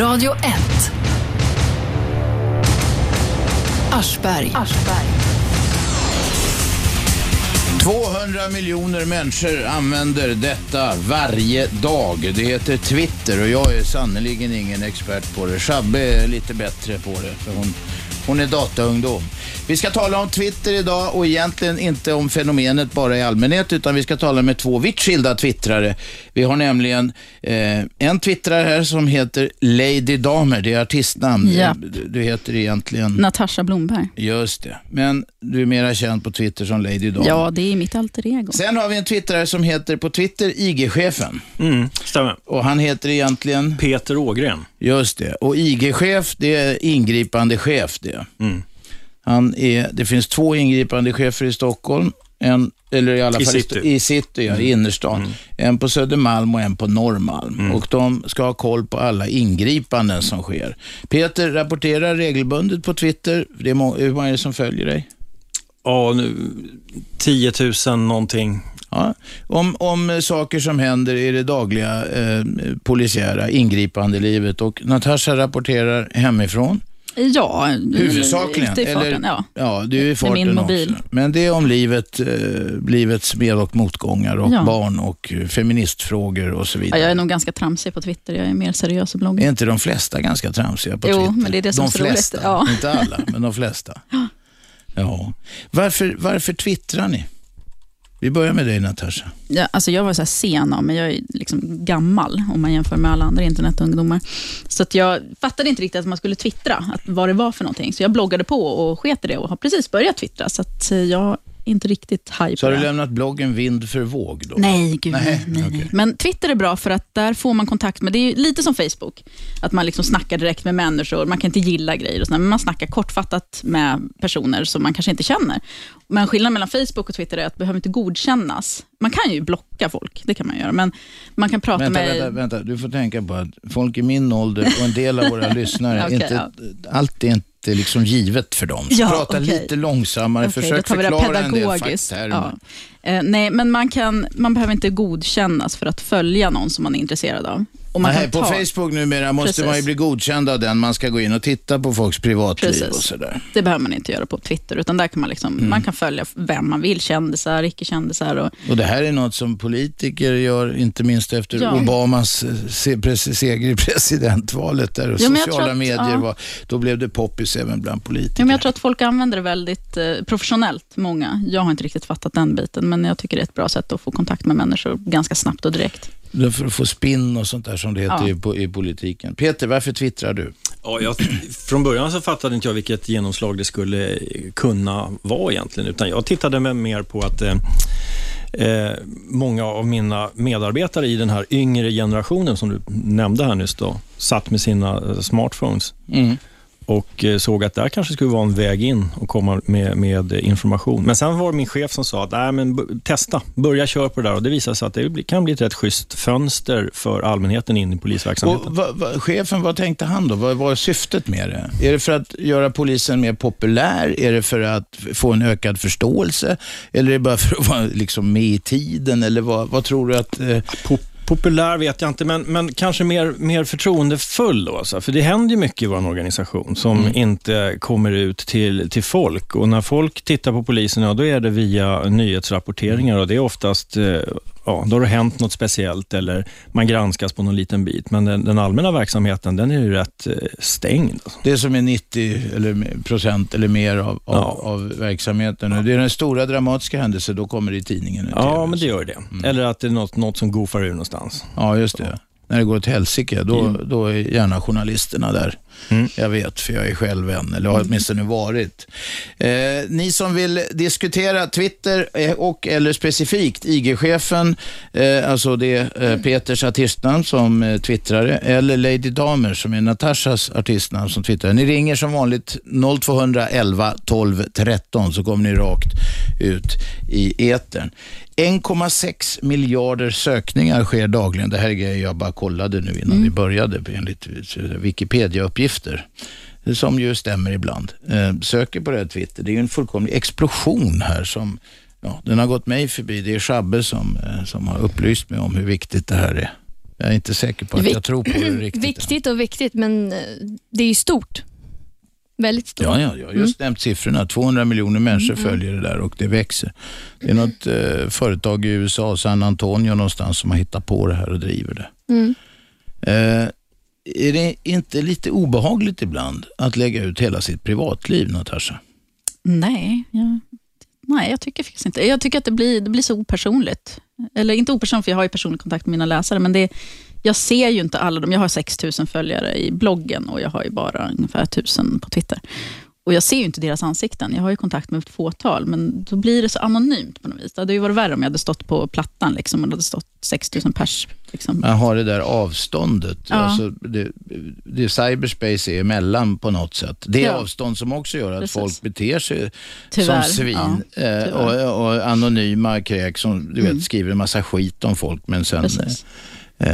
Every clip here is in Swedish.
Radio 1. Aschberg. Aschberg. 200 miljoner människor använder detta varje dag. Det heter Twitter och jag är sannerligen ingen expert på det. Shabbe är lite bättre på det för hon, hon är dataungdom. Vi ska tala om Twitter idag och egentligen inte om fenomenet bara i allmänhet utan vi ska tala med två vitt skilda twittrare. Vi har nämligen eh, en twittrare här som heter Lady Damer, det är artistnamn. Japp. Du, du heter egentligen... Natasha Blomberg. Just det. Men du är mera känd på Twitter som Lady Damer. Ja, det är mitt alter ego. Sen har vi en twittrare som heter på Twitter IG-chefen. Mm, stämmer. Och han heter egentligen? Peter Ågren. Just det. Och IG-chef, det är ingripande chef det. Mm. Han är, det finns två ingripande chefer i Stockholm. En, eller i alla I fall city. i city, ja, i innerstan. En på Södermalm och en på Norrmalm. Och de ska ha koll på alla ingripanden som sker. Peter rapporterar regelbundet på Twitter. Det är må- hur många är det som följer dig? Ja, nu, 10 000 någonting. Ja. Om, om saker som händer i det dagliga eh, polisiära ingripandelivet och Natasha rapporterar hemifrån. Ja, Huvudsakligen. i farten. Ja. ja, du är i farten min mobil. också. Men det är om livet, eh, livets med och motgångar och Ja. barn och feministfrågor och så Ja, vidare. jag är nog ganska tramsig på Twitter. Jag är mer seriös och bloggar. Är inte de flesta ganska tramsiga på Jo, Twitter? men det är det som de är så roligt. flesta, Ja. inte alla, men de flesta. Ja. Varför, varför twittrar ni? Vi börjar med dig Natasha. Ja, alltså jag var så här sen av mig. Jag är liksom gammal om man jämför med alla andra internetungdomar. Så att jag fattade inte riktigt att man skulle twittra, att vad det var för någonting. Så jag bloggade på och sket i det och har precis börjat twittra. Så att eh, jag inte riktigt hype Så har du lämnat bloggen Vind för våg då? Nej, gud Nej, nej. nej, nej. Men Twitter är bra för att där får man kontakt med, det är lite som Facebook, att man liksom snackar direkt med människor, man kan inte gilla grejer och sådär, men man snackar kortfattat med personer som man kanske inte känner. Men skillnaden mellan Facebook och Twitter är att det behöver inte godkännas. Man kan ju blocka folk, det kan man göra, men man kan prata Vänta, med... vänta, vänta, du får tänka på att folk i min ålder och en del av våra lyssnare, Okej, inte, ja. allt är inte liksom givet för dem. Så Ja, prata okej. lite långsammare, Okej, försök det förklara en del facktermer. Ja. Eh, nej, men man, kan, man behöver inte godkännas för att följa någon som man är intresserad av. Och man Nej, kan på ta, Facebook numera måste Precis. man ju bli godkänd av den man ska gå in och titta på folks privatliv Precis. och sådär. Det behöver man inte göra på Twitter, utan där kan man, liksom, Mm. man kan följa vem man vill, kändisar, icke-kändisar. Och, Och det här är något som politiker gör, inte minst efter Ja. Obamas eh, seger i presidentvalet där Ja, sociala att- medier ja. var, då blev det poppis även bland politiker. ja, men jag tror att folk använder det väldigt eh, professionellt, många. Jag har inte riktigt fattat den biten, men jag tycker det är ett bra sätt att få kontakt med människor ganska snabbt och direkt. För att få spinn och sånt där som det heter Ja. i, i politiken. Peter, varför twittrar du? Ja, jag, från början så fattade inte jag vilket genomslag det skulle kunna vara egentligen, utan jag tittade med mer på att eh, eh, många av mina medarbetare i den här yngre generationen som du nämnde här nyss, då, satt med sina eh, smartphones Mm. Och eh, såg att där kanske skulle vara en väg in och komma med, med information. Men sen var det min chef som sa att Nej, men testa, börja köra på det där och det visade sig att det kan bli ett rätt schysst fönster för allmänheten in i polisverksamheten. Och vad, vad, chefen, vad tänkte han då? Vad var syftet med det? Är det för att göra polisen mer populär? Är det för att få en ökad förståelse? Eller är det bara för att vara liksom med i tiden? Eller vad, vad tror du att... Eh, populär vet jag inte, men, men kanske mer, mer förtroendefull. Då, alltså. För det händer ju mycket i vår organisation som inte kommer ut till, till folk. Och när folk tittar på polisen, ja, då är det via nyhetsrapporteringar och det är oftast, eh, ja, då har det hänt något speciellt eller man granskas på någon liten bit. Men den, den allmänna verksamheten, den är ju rätt eh, stängd. Det som är 90 eller, procent eller mer av, av, Ja. av verksamheten. Och Det är den stora dramatiska händelsen, då kommer det i tidningen. Ja, men det gör det. Eller att det är något, något som goofar ur någonstans. Ja, just det. När det går åt helsike, då, då är gärna journalisterna där. Mm. Jag vet, för jag är själv en, eller har åtminstone varit. Eh, ni som vill diskutera Twitter eh, och eller specifikt IG-chefen, eh, alltså det är eh, Peters artistnamn som eh, twittrare, eller Lady Damer som är Natashas artistnamn som twittrare. Ni ringer som vanligt 0211 12 13 så kommer ni rakt ut i etern. 1,6 miljarder sökningar sker dagligen. Det här är grejer jag bara kollade nu innan vi började enligt Wikipedia-uppgifter. Som ju stämmer ibland. Eh, söker på det här Twitter. Det är ju en fullkomlig explosion här som Ja, den har gått mig förbi. Det är Shabbe som, eh, som har upplyst mig om hur viktigt det här är. Jag är inte säker på att Vi- jag tror på det riktigt. Viktigt och viktigt, men eh, det är ju stort. Väldigt stort. Ja, ja, jag har just nämnt siffrorna. 200 miljoner människor Mm. följer det där och det växer. Det är något eh, företag i USA, San Antonio någonstans, som har hittat på det här och driver det. Mm. Eh, är det inte lite obehagligt ibland att lägga ut hela sitt privatliv, Natasha? Nej, jag, nej, jag tycker faktiskt inte Jag tycker att det blir, det blir så opersonligt. Eller inte opersonligt, för jag har ju personlig kontakt med mina läsare, men det, jag ser ju inte alla dem. Jag har 6 000 följare i bloggen och jag har ju bara ungefär 1000 på Twitter. Och Jag ser ju inte deras ansikten. Jag har ju kontakt med ett fåtal, men då blir det så anonymt på något vis. Det hade ju varit värre om jag hade stått på plattan liksom, och det hade stått 6 000 pers. Liksom. Man har det där avståndet. Ja. Alltså det, det cyberspace är emellan på något sätt. Det är Ja. avstånd som också gör att Precis. folk beter sig Tyvärr. som svin Ja, eh, och, och anonyma kräk som du Mm. vet, skriver en massa skit om folk. Men sen, Precis. Eh,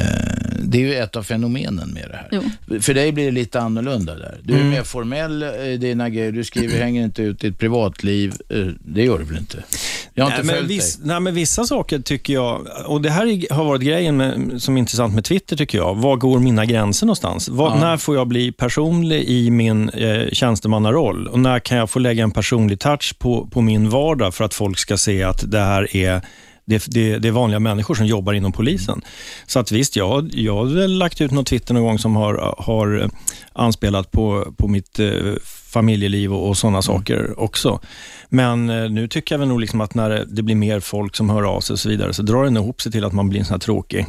det är ju ett av fenomenen med det här. Jo. För dig blir det lite annorlunda där. Du är Mm. mer formell i dina grejer. Du skriver, hänger inte ut ditt privatliv. Eh, Det gör du väl inte? Jag har inte nej, men följt viss, dig. nej, men vissa saker tycker jag, och det här är- har varit grejen med, som är intressant med Twitter tycker jag. Var går mina gränser någonstans? Var, Ja. När får jag bli personlig i min eh, tjänstemannaroll? Och när kan jag få lägga en personlig touch på, på min vardag för att folk ska se att det här är det, det, det är vanliga människor som jobbar inom polisen. Så att visst, jag, jag har lagt ut något Twitter någon gång som har, har anspelat på, på mitt eh, familjeliv och, och sådana saker också. Men eh, nu tycker jag väl nog liksom att när det, det blir mer folk som hör av sig och så vidare, så drar det nog ihop sig till att man blir en sån här tråkig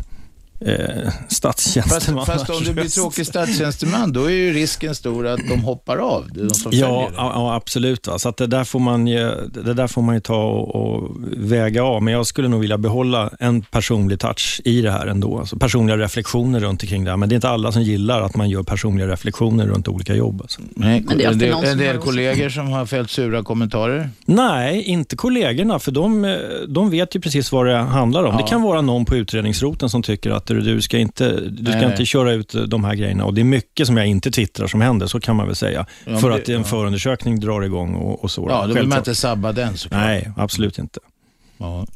eh, Fast, statstjänsteman. fast om du blir tråkig statstjänsteman, då är ju risken stor att de hoppar av, de Ja, ja, absolut. Va? Så att det, där får man ju, det där får man ju ta och, och väga av. Men jag skulle nog vilja behålla en personlig touch i det här ändå. Alltså personliga reflektioner runt omkring det här. Men det är inte alla som gillar att man gör personliga reflektioner runt olika jobb. Alltså. Nej, Men det är en del, en del kollegor som har fällt sura kommentarer. Nej, inte kollegorna, för de, de vet ju precis vad det handlar om. Ja. Det kan vara någon på utredningsroten som tycker att du, du ska, inte, du ska Nej. inte köra ut de här grejerna. Och Det är mycket som jag inte twittrar som händer, så kan man väl säga. Ja, för men att det- en ja. förundersökning drar igång och, och så. Ja, då vill man inte sabba den såklart. Nej, absolut inte. Ja.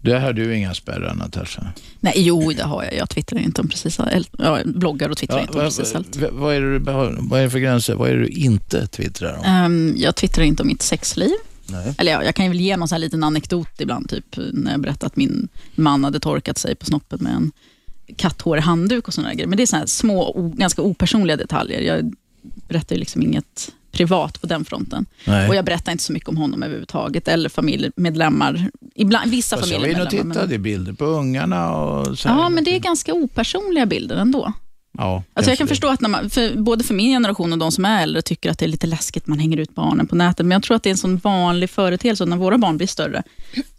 Det har du inga spärrar, Natasha. Nej, jo, det har jag. Jag twittrar inte om precis allt. Ja, bloggar och twittrar Ja, inte om vad, precis allt. vad, är det du vad är det för gränser? Vad är det du inte twittrar om? Ehm, jag twittrar inte om mitt sexliv. Nej. Eller ja, jag kan ju väl ge någon sån här liten anekdot ibland, typ när jag berättade att min man hade torkat sig på snoppen med en katthårig handduk och sådana grejer. Men det är såna små, o, ganska opersonliga detaljer. Jag berättar ju liksom inget privat på den fronten. Nej. Och jag berättar inte så mycket om honom överhuvudtaget, eller familjemedlemmar. Ibland, vissa Fast jag var inne och familjemedlemmar. tittade, men- bilder på ungarna och så. Ja, men det är ganska opersonliga bilder ändå. Ja, Alltså jag kan det. förstå att man, för både för min generation och de som är äldre tycker att det är lite läskigt man hänger ut barnen på nätet. Men jag tror att det är en sån vanlig företeelse när våra barn blir större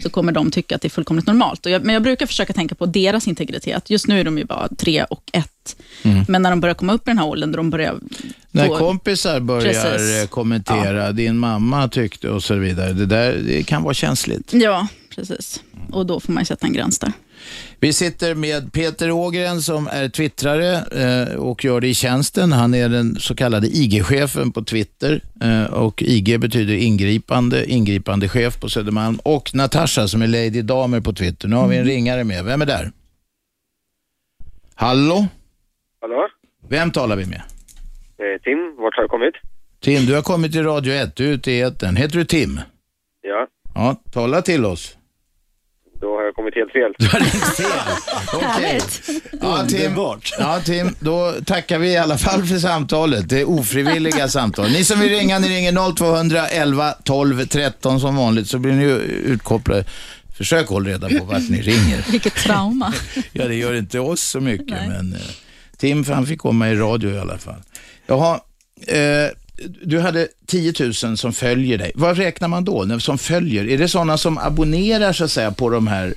så kommer de tycka att det är fullkomligt normalt. Jag, men jag brukar försöka tänka på deras integritet. Just nu är de ju bara tre och ett. Mm. Men när de börjar komma upp i den här åldern, de börjar När få- kompisar börjar Precis. eh, kommentera, din mamma tyckte och så vidare. Det där det kan vara känsligt. Ja, precis. Och då får man sätta en gräns där. Vi sitter med Peter Ågren som är twittrare eh, och gör det i tjänsten. Han är den så kallade IG-chefen på Twitter eh, och IG betyder ingripande, ingripande chef på Södermalm. Och Natasha som är Lady Damer på Twitter. Nu har vi en ringare med. Vem är där? Hallå? Hallå? Vem talar vi med? Eh, Tim, vart har jag kommit? Tim, du har kommit till Radio 1. Du är ute i etern. Heter du Tim? Ja, Ja, tala till oss. Då har jag kommit helt fel. Du har ringt fel. Okej. Ja, Tim, ja, Tim, då tackar vi i alla fall för samtalet. Det är ofrivilliga samtal. Ni som vill ringa, ni ringer 0211 12 13 som vanligt så blir ni ju utkopplade. Försök hålla reda på vart ni ringer. Vilket trauma. Ja, det gör inte oss så mycket, Nej. men eh, Tim han fick komma i radio i alla fall. Jaha, eh, du hade 10 000 som följer dig. Vad räknar man då när- som följer? Är det sådana som abonnerar så att säga på de här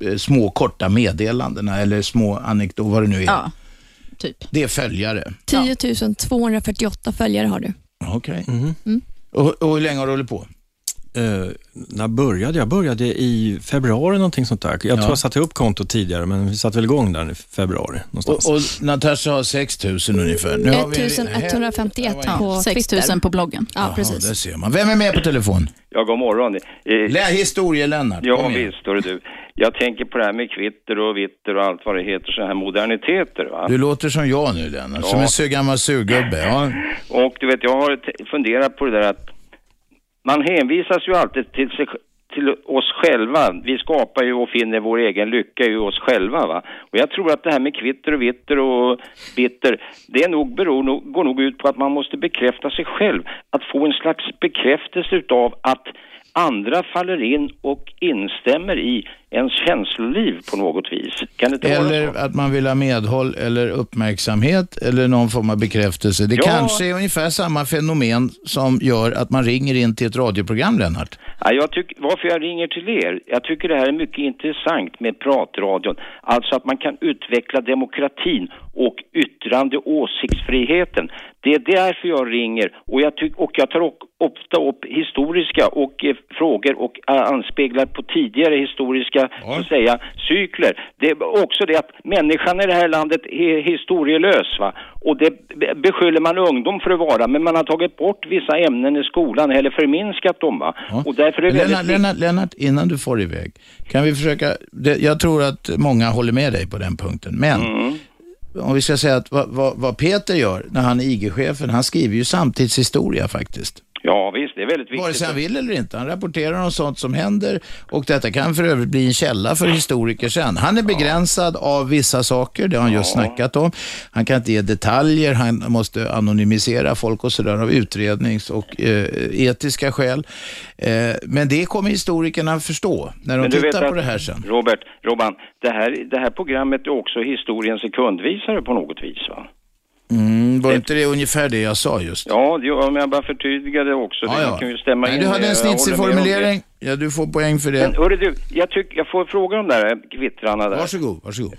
eh, små korta meddelandena eller små anekdoter, vad det nu är? Ja, typ. Det är följare. 10 248 följare har du. Okej. Mhm. Och, och hur länge har du hållit på? Eh, när började jag? började i februari någonting sånt där. Jag tror jag satte upp kontot tidigare, men vi satte väl igång där i februari någonstans. Och, och Natasha har 6 000 ungefär. Nu har vi- 1151 på 6 Twitter. 000 på bloggen. Ja, Jaha, precis. där ser man. Vem är med på telefon? Ja, god morgon. Eh, Lä Historie-Lennart. ja, visst, hörru du. Jag tänker på det här med kvitter och vitter och allt vad det heter, så här moderniteter, va? Du låter som jag nu Lennart, som Ja. en sur- gammal surgubbe. Ja. Och du vet, jag har funderat på det där att man hänvisas ju alltid till, sig, till oss själva. Vi skapar ju och finner vår egen lycka i oss själva. Va? Och jag tror att det här med kvitter och vitter och bitter, det är nog, beror, går nog ut på att man måste bekräfta sig själv. Att få en slags bekräftelse utav att andra faller in och instämmer i ens känsloliv på något vis. Kan det inte vara Eller så? att man vill ha medhåll eller uppmärksamhet eller någon form av bekräftelse. Det Ja. kanske är ungefär samma fenomen som gör att man ringer in till ett radioprogram, Lennart. Ja, jag tycker, varför jag ringer till er, jag tycker det här är mycket intressant med pratradion. Alltså att man kan utveckla demokratin och yttrande och åsiktsfriheten. Det är därför jag ringer och jag, tyck, och jag tar o- ofta upp historiska och eh, frågor och eh, anspeglar på tidigare historiska, så att säga, cykler. Det är också det att människan i det här landet är historielös va. Och det be- beskyller man ungdom för att vara, men man har tagit bort vissa ämnen i skolan eller förminskat dem va. Ja. Och därför är det Lennart, väldigt Lennart, Lennart, innan du får iväg, kan vi försöka, det, jag tror att många håller med dig på den punkten, men Mm. om vi ska säga att vad, vad, vad Peter gör när han är IG-chefen, han skriver ju samtidshistoria faktiskt. Ja visst, det är väldigt viktigt. Vare sig han vill eller inte. Han rapporterar om sånt som händer och detta kan för övrigt bli en källa för historiker sen. Han är begränsad av vissa saker, det har han just snackat om. Han kan inte ge detaljer, han måste anonymisera folk och sådär av utrednings och eh, etiska skäl. Eh, men det kommer historikerna förstå när de tittar på det här sen. Robert, Robban, det här, det här programmet är också historiens sekundvisare på något vis va? Mm, var inte det ungefär det jag sa just? Ja, det- men jag bara förtydligade också. Ja, det ja. kan ju stämma Nej, in. du hade en snitsig om det. formulering. Ja, du får poäng för Men det. hörru du, jag, tycker jag får fråga om det här kvittrarna där. Varsågod, varsågod.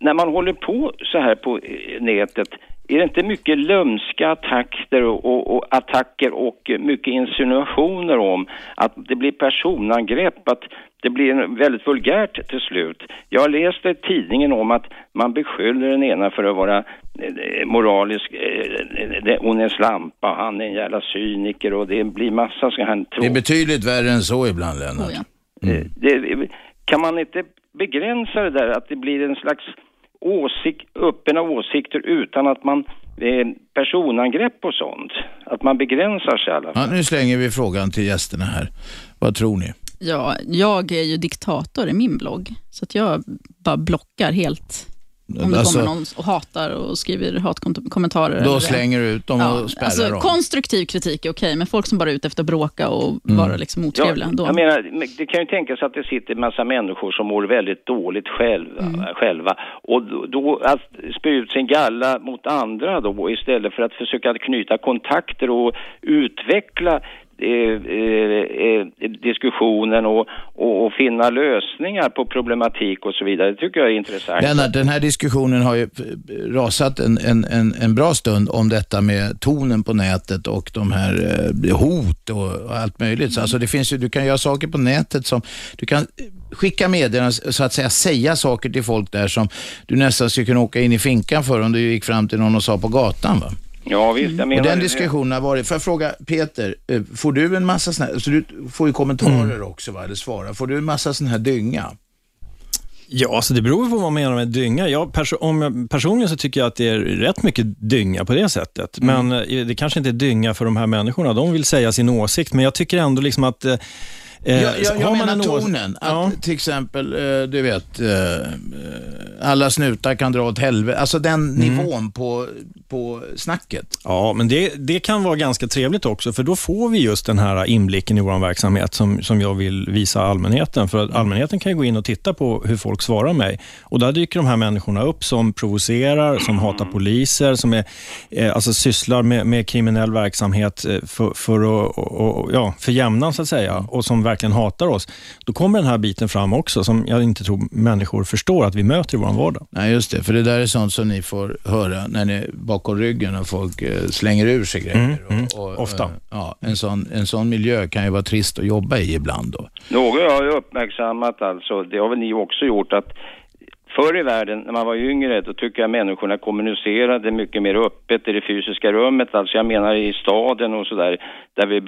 När man håller på så här på eh, nätet, är det inte mycket lömska attacker och, och, och attacker och mycket insinuationer om att det blir personangrepp, att det blir väldigt vulgärt till slut. Jag har läst i tidningen om att man beskyller den ena för att vara eh, moralisk, eh, hon är en slampa, han är en jävla cyniker och det blir massa så här Det är betydligt värre än så ibland, Lennart. Oh, ja. Eh, Det, kan man inte begränsa det där, att det blir en slags åsikt, öppna åsikter utan att man personangrepp och sånt? Att man begränsar sig i alla fall. Ja, nu slänger vi frågan till gästerna här. Vad tror ni? Ja, jag är ju diktator i min blogg, så att jag bara blockar helt. Om det Alltså- kommer någon och hatar och skriver hatkommentarer. Då eller- slänger du ut dem och spärrar alltså, dem. Konstruktiv kritik är okej, men folk som bara är ute efter att bråka och vara liksom Ja, otrevliga, då... jag menar, men det kan ju tänkas att det sitter en massa människor som mår väldigt dåligt själva, Mm. själva. och då, då att spy ut sin galla mot andra då istället för att försöka knyta kontakter och utveckla Eh, eh, eh, diskussionen och, och, och finna lösningar på problematik och så vidare. Det tycker jag är intressant. Lennart, den här diskussionen har ju rasat en, en, en, en bra stund om detta med tonen på nätet och de här hot och allt möjligt. Så alltså det finns ju, du kan göra saker på nätet som, du kan skicka meddelanden, så att säga säga saker till folk där som du nästan skulle kunna åka in i finkan för om du gick fram till någon och sa på gatan. Va? Ja, visst, jag menar Och den diskussionen har varit, får jag fråga Peter, eh, får du en massa såna här, så du får ju kommentarer också va, eller svara, får du en massa sån här dynga? Ja, alltså det beror på vad man menar med dynga. Jag, perso om jag, personligen så tycker jag att det är rätt mycket dynga på det sättet. Men eh, det kanske inte är dynga för de här människorna. De vill säga sin åsikt, men jag tycker ändå liksom att eh, Jag, jag, jag menar tonen. Att Ja. till exempel, eh, du vet, eh, alla snutar kan dra åt helvete. Alltså den Mm. nivån på, på snacket. Ja, men det, det kan vara ganska trevligt också, för då får vi just den här inblicken i vår verksamhet som, som jag vill visa allmänheten. För att allmänheten kan ju gå in och titta på hur folk svarar mig. Och Där dyker de här människorna upp som provocerar, som hatar poliser, som är, alltså sysslar med, med kriminell verksamhet för, för, att, och, och, ja, för jämnan, så att säga. Och som verkligen hatar oss, då kommer den här biten fram också, som jag inte tror människor förstår att vi möter i vår vardag. Nej, just det. För det där är sånt som ni får höra när ni bakom ryggen och folk eh, slänger ur sig grejer. Mm, mm, och, och, ofta. eh, Ja, en, sån, en sån miljö kan ju vara trist att jobba i ibland. Då. Något jag har ju uppmärksammat alltså, det har väl ni också gjort, att förr i världen när man var yngre då tycker jag människorna kommunicerade mycket mer öppet i det fysiska rummet, alltså jag menar i staden och sådär, där vi,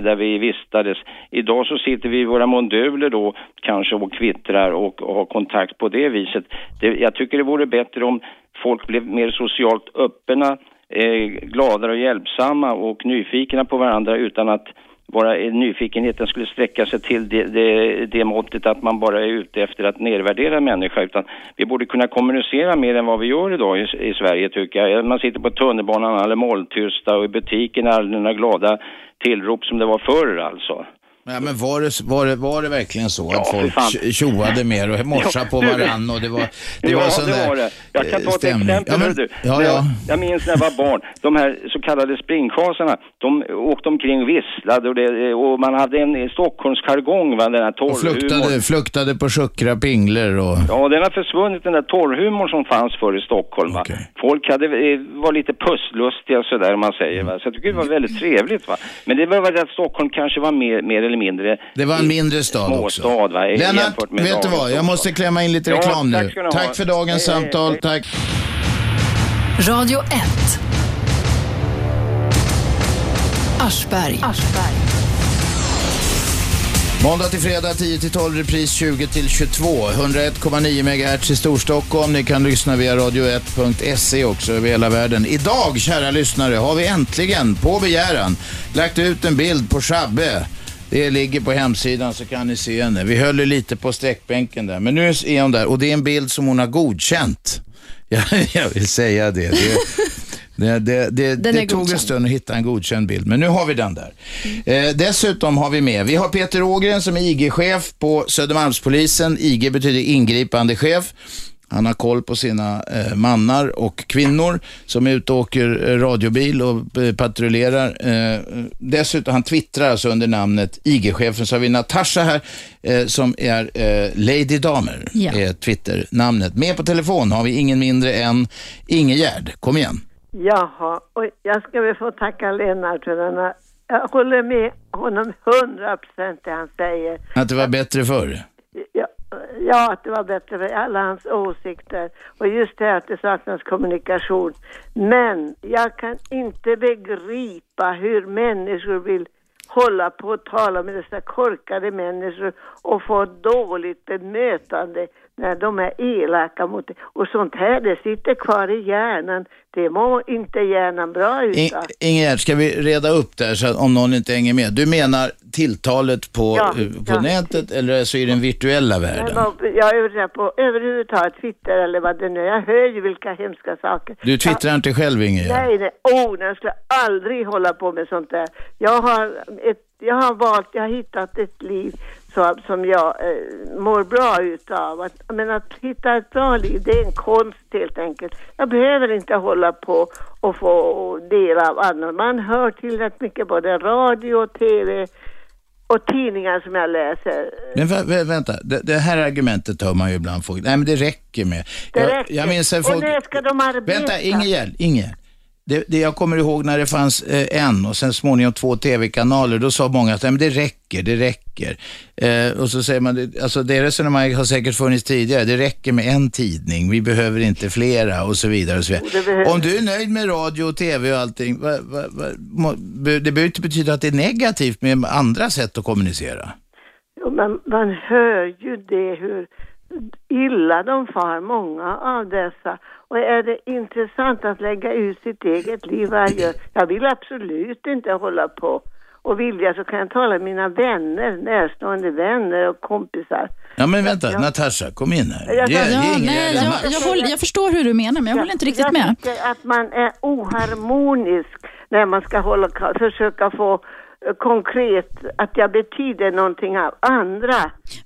där vi vistades. Idag så sitter vi i våra monduler då kanske och kvittrar och, och har kontakt på det viset. Det, jag tycker det vore bättre om folk blev mer socialt öppna, eh, gladare och hjälpsamma och nyfikna på varandra utan att bara nyfikenheten skulle sträcka sig till det, det, det måttet att man bara är ute efter att nedvärdera en människa utan vi borde kunna kommunicera mer än vad vi gör idag i, i Sverige tycker jag. Man sitter på tunnelbanan, alla är måltysta och i butiken är alla glada tillrop som det var förr alltså. Ja, men var det, var, det, var det verkligen så Ja, att folk tjoade mer och morsade på varann och det var, det ja, var sån det där var det. Jag kan eh, ta ett stämning. exempel, Ja, men, du. ja, ja. Jag, jag minns när jag var barn, de här så kallade springschasarna, de åkte omkring och visslade och, det, och man hade en Stockholmsjargong, va, den här Och torrhumorn. fluktade, fluktade på suckra pinglor och... Ja, den har försvunnit, den där torrhumorn som fanns förr i Stockholm. Okej. Folk hade, eh, var lite pusslustiga sådär, man säger. Va? Så jag tycker det var väldigt trevligt. Va? Men det var väl att Stockholm kanske var mer, mer eller mindre... Det var en mindre stad också. Småstad, va? Lennart, med vet du vad? Jag måste klämma in lite Ja, reklam tack nu. Tack för dagens Hej, hej, samtal. hej. Tack. Radio 1. Aschberg. Måndag till fredag 10 till 12, repris 20 till 22. 101,9 MHz i Storstockholm. Ni kan lyssna via radio1.se också över hela världen. Idag, kära lyssnare, har vi äntligen på begäran lagt ut en bild på Shabbe. Det ligger på hemsidan så kan ni se henne. Vi höll lite på sträckbänken där, men nu är hon där och det är en bild som hon har godkänt. Jag, jag vill säga det. det det, det, det, det tog en stund att hitta en godkänd bild, men nu har vi den där. Eh, dessutom har vi med, vi har Peter Ågren som är IG-chef på Södermalmspolisen. IG betyder ingripande chef. Han har koll på sina eh, mannar och kvinnor som är ute och åker eh, radiobil och eh, patrullerar. Eh, dessutom, han twittrar alltså under namnet IG-chefen. Så har vi Natasha här eh, som är eh, Lady Damer, Ja. är Twitter-namnet. Med på telefon har vi ingen mindre än Ingegärd. Kom igen. Jaha, och jag ska väl få tacka Lennart för denna. Jag håller med honom hundra procent det han säger. Att det var bättre förr. Ja, ja, att det var bättre för alla hans åsikter. Och just det här att det saknas kommunikation. Men jag kan inte begripa hur människor vill hålla på och tala med dessa korkade människor och få dåligt bemötande när de är elaka mot det. Och sånt här, det sitter kvar i hjärnan. Det mår inte hjärnan bra utav. Ingegerd, ska vi reda upp där så att om någon inte hänger med. Du menar tilltalet på, Ja, eh, på ja. nätet eller så i den virtuella Nej, världen? Jag överdriver på överhuvudtaget Twitter eller vad det nu är. Jag hör ju vilka hemska saker. Du twittrar inte själv Ingegerd? Nej, nej. Oh, jag skulle aldrig hålla på med sånt där. Jag har, ett, jag har valt, jag har hittat ett liv så, som jag eh, mår bra utav. Att, men att hitta ett bra liv, det är en konst helt enkelt. Jag behöver inte hålla på och få del av annat. Man hör till rätt mycket både radio och tv och tidningar som jag läser. Men vä vä vänta, det, det här argumentet hör man ju ibland folk. Nej men det räcker med. Det jag, räcker. jag minns en Och folk... när ska de arbeta? Vänta, Ingegerd, Ingegerd. Det, det jag kommer ihåg när det fanns eh, en och sen småningom två tv-kanaler, då sa många att Nej, men det räcker, det räcker. Eh, och så säger man, det- alltså det resonemanget har säkert funnits tidigare, det räcker med en tidning, vi behöver inte flera och så vidare. Och så vidare. Om du är nöjd med radio och tv och allting, va, va, va, må, det behöver inte betyda att det är negativt med andra sätt att kommunicera. Jo, men man hör ju det hur illa de far, många av dessa. Och är det intressant att lägga ut sitt eget liv varje Jag vill absolut inte hålla på. Och vilja så kan jag tala med mina vänner, närstående vänner och kompisar. Ja men vänta, Ja. Natasha, kom in här. Jag- Ge- Ja, Ja, Ingegerd nej, jag, jag, håller, jag förstår hur du menar, men jag håller inte riktigt jag med. tycker att man är oharmonisk när man ska hålla, försöka få eh, konkret att jag betyder någonting av andra.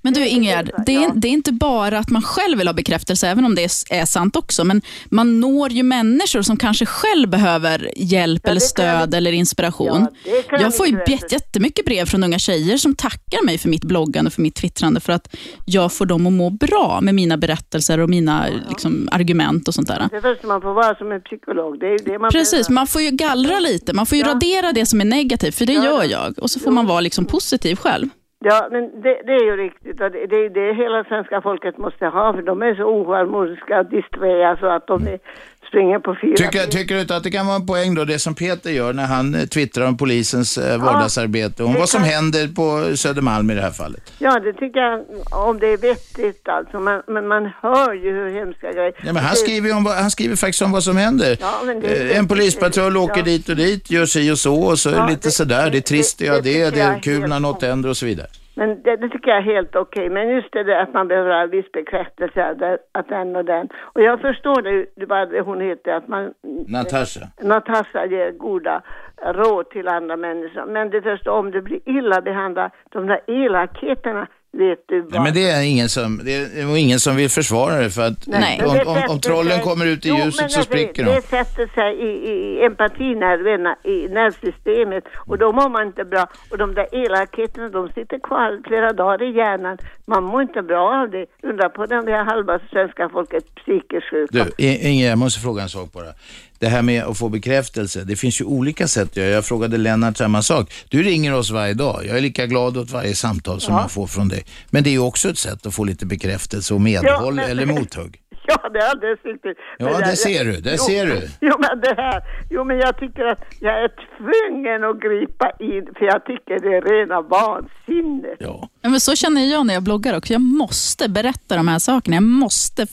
Men du Ingegärd, det är, det är inte bara att man själv vill ha bekräftelse, även om det är, är sant också, men man når ju människor som kanske själv behöver hjälp Ja, eller stöd eller inspiration. Ja, jag får ju jättemycket brev från unga tjejer som tackar mig för mitt bloggande, för mitt twittrande, för att jag får dem att må bra med mina berättelser och mina liksom, argument och sånt där. Det första man får vara som en psykolog, det är det man Precis, behöver. man får ju gallra lite. Man får ju Ja. radera det som är negativt, för det Ja, gör ja. jag. Och så får man vara liksom positiv själv. Ja, men det, det är ju riktigt. Och det, det är det hela svenska folket måste ha för de är så oharmoniska och disträa så att de är, springer på fyra Tycker, tycker du inte att det kan vara en poäng då, det som Peter gör när han eh, twittrar om polisens eh, vardagsarbete, om det vad som kan- händer på Södermalm i det här fallet? Ja, det tycker jag, om det är vettigt alltså. Men, men man hör ju hur hemska grejer. Ja, men han, Det- skriver ju om, vad- han skriver faktiskt om vad som händer. Ja, men det- Eh, en polispatrull ja. åker dit och dit, gör si och så och så Ja, lite det- sådär, det är trist, det- ja det det, tycker det jag är är kul när något händer och så vidare. Men det, det tycker jag är helt okej. Men just det där att man behöver ha viss bekräftelse att, den och den. Och jag förstår det, det vad hon heter, att man... Natasha. Natasha ger goda råd till andra människor. Men det första om du blir illa behandlad, de där elakheterna, vet du vad? Ja, men det är ingen som, det är ingen som vill försvara det för att Nej. Om, om, om trollen sig- kommer ut i Jo, ljuset så spricker det, de. Det sätter sig i, i empatinerverna, i nervsystemet och då mår man inte bra. Och de där elakheterna, de sitter kvar flera dagar i hjärnan. Man mår inte bra av det. Undra på den där halva svenska folket psykiskt sjuka. Du, Inge, jag måste fråga en sak bara. Det här med att få bekräftelse, det finns ju olika sätt att göra. Jag frågade Lennart samma sak. Du ringer oss varje dag. Jag är lika glad åt varje samtal som jag får från dig. Men det är ju också ett sätt att få lite bekräftelse och medhåll men- eller mothugg. Ja, det är alldeles riktigt. Ja, Men det jag- ser du, det jo, ser du. Jo, men det här, jo, men jag tycker att jag är tvungen att gripa in, för jag tycker det är rena vansinnet. Ja. Ja, men så känner jag när jag bloggar också. Jag måste berätta de här sakerna. Jag måste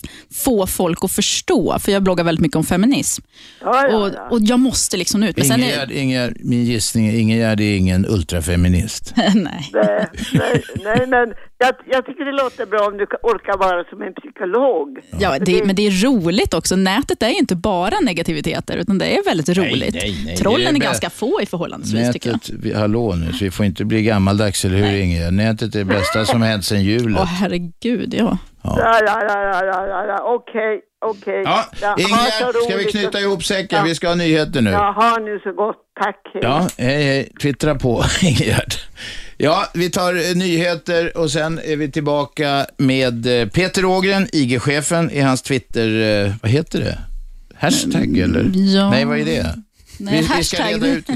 få folk att förstå, för jag bloggar väldigt mycket om feminism. Ja, ja, Och, ja. och jag måste liksom ut. Men sen är, Ingegärd, Ingegärd, min gissning är Ingegärd är ingen ultrafeminist. nej. Nej, nej, nej, men jag, jag tycker det låter bra om du orkar vara som en psykolog. Ja, det, men det är roligt också. Nätet är ju inte bara negativiteter, utan det är väldigt roligt. nej, nej, Trollen det är, är ganska få i förhållandevis, tycker jag. Nätet, vi, hallå nu, så vi får inte bli gammaldags, eller hur Ingegärd? Nätet är det bästa som hänt sedan julen. Åh, herregud, ja. Ja, ja, ja, ja, okej, okej. Ja, Ingegärd, ska vi knyta ihop säcken? Ja. Vi ska ha nyheter nu. Ja, ha nu så gott. Tack. hej. Ja, hej hej. Twittra på Ingegärd. Ja, vi tar eh, nyheter och sen är vi tillbaka med eh, Peter Ågren, IG-chefen, i hans Twitter, eh, vad heter det? Hashtag eller? ja. Nej, vad är det? Nej, vi, vi ska reda ut.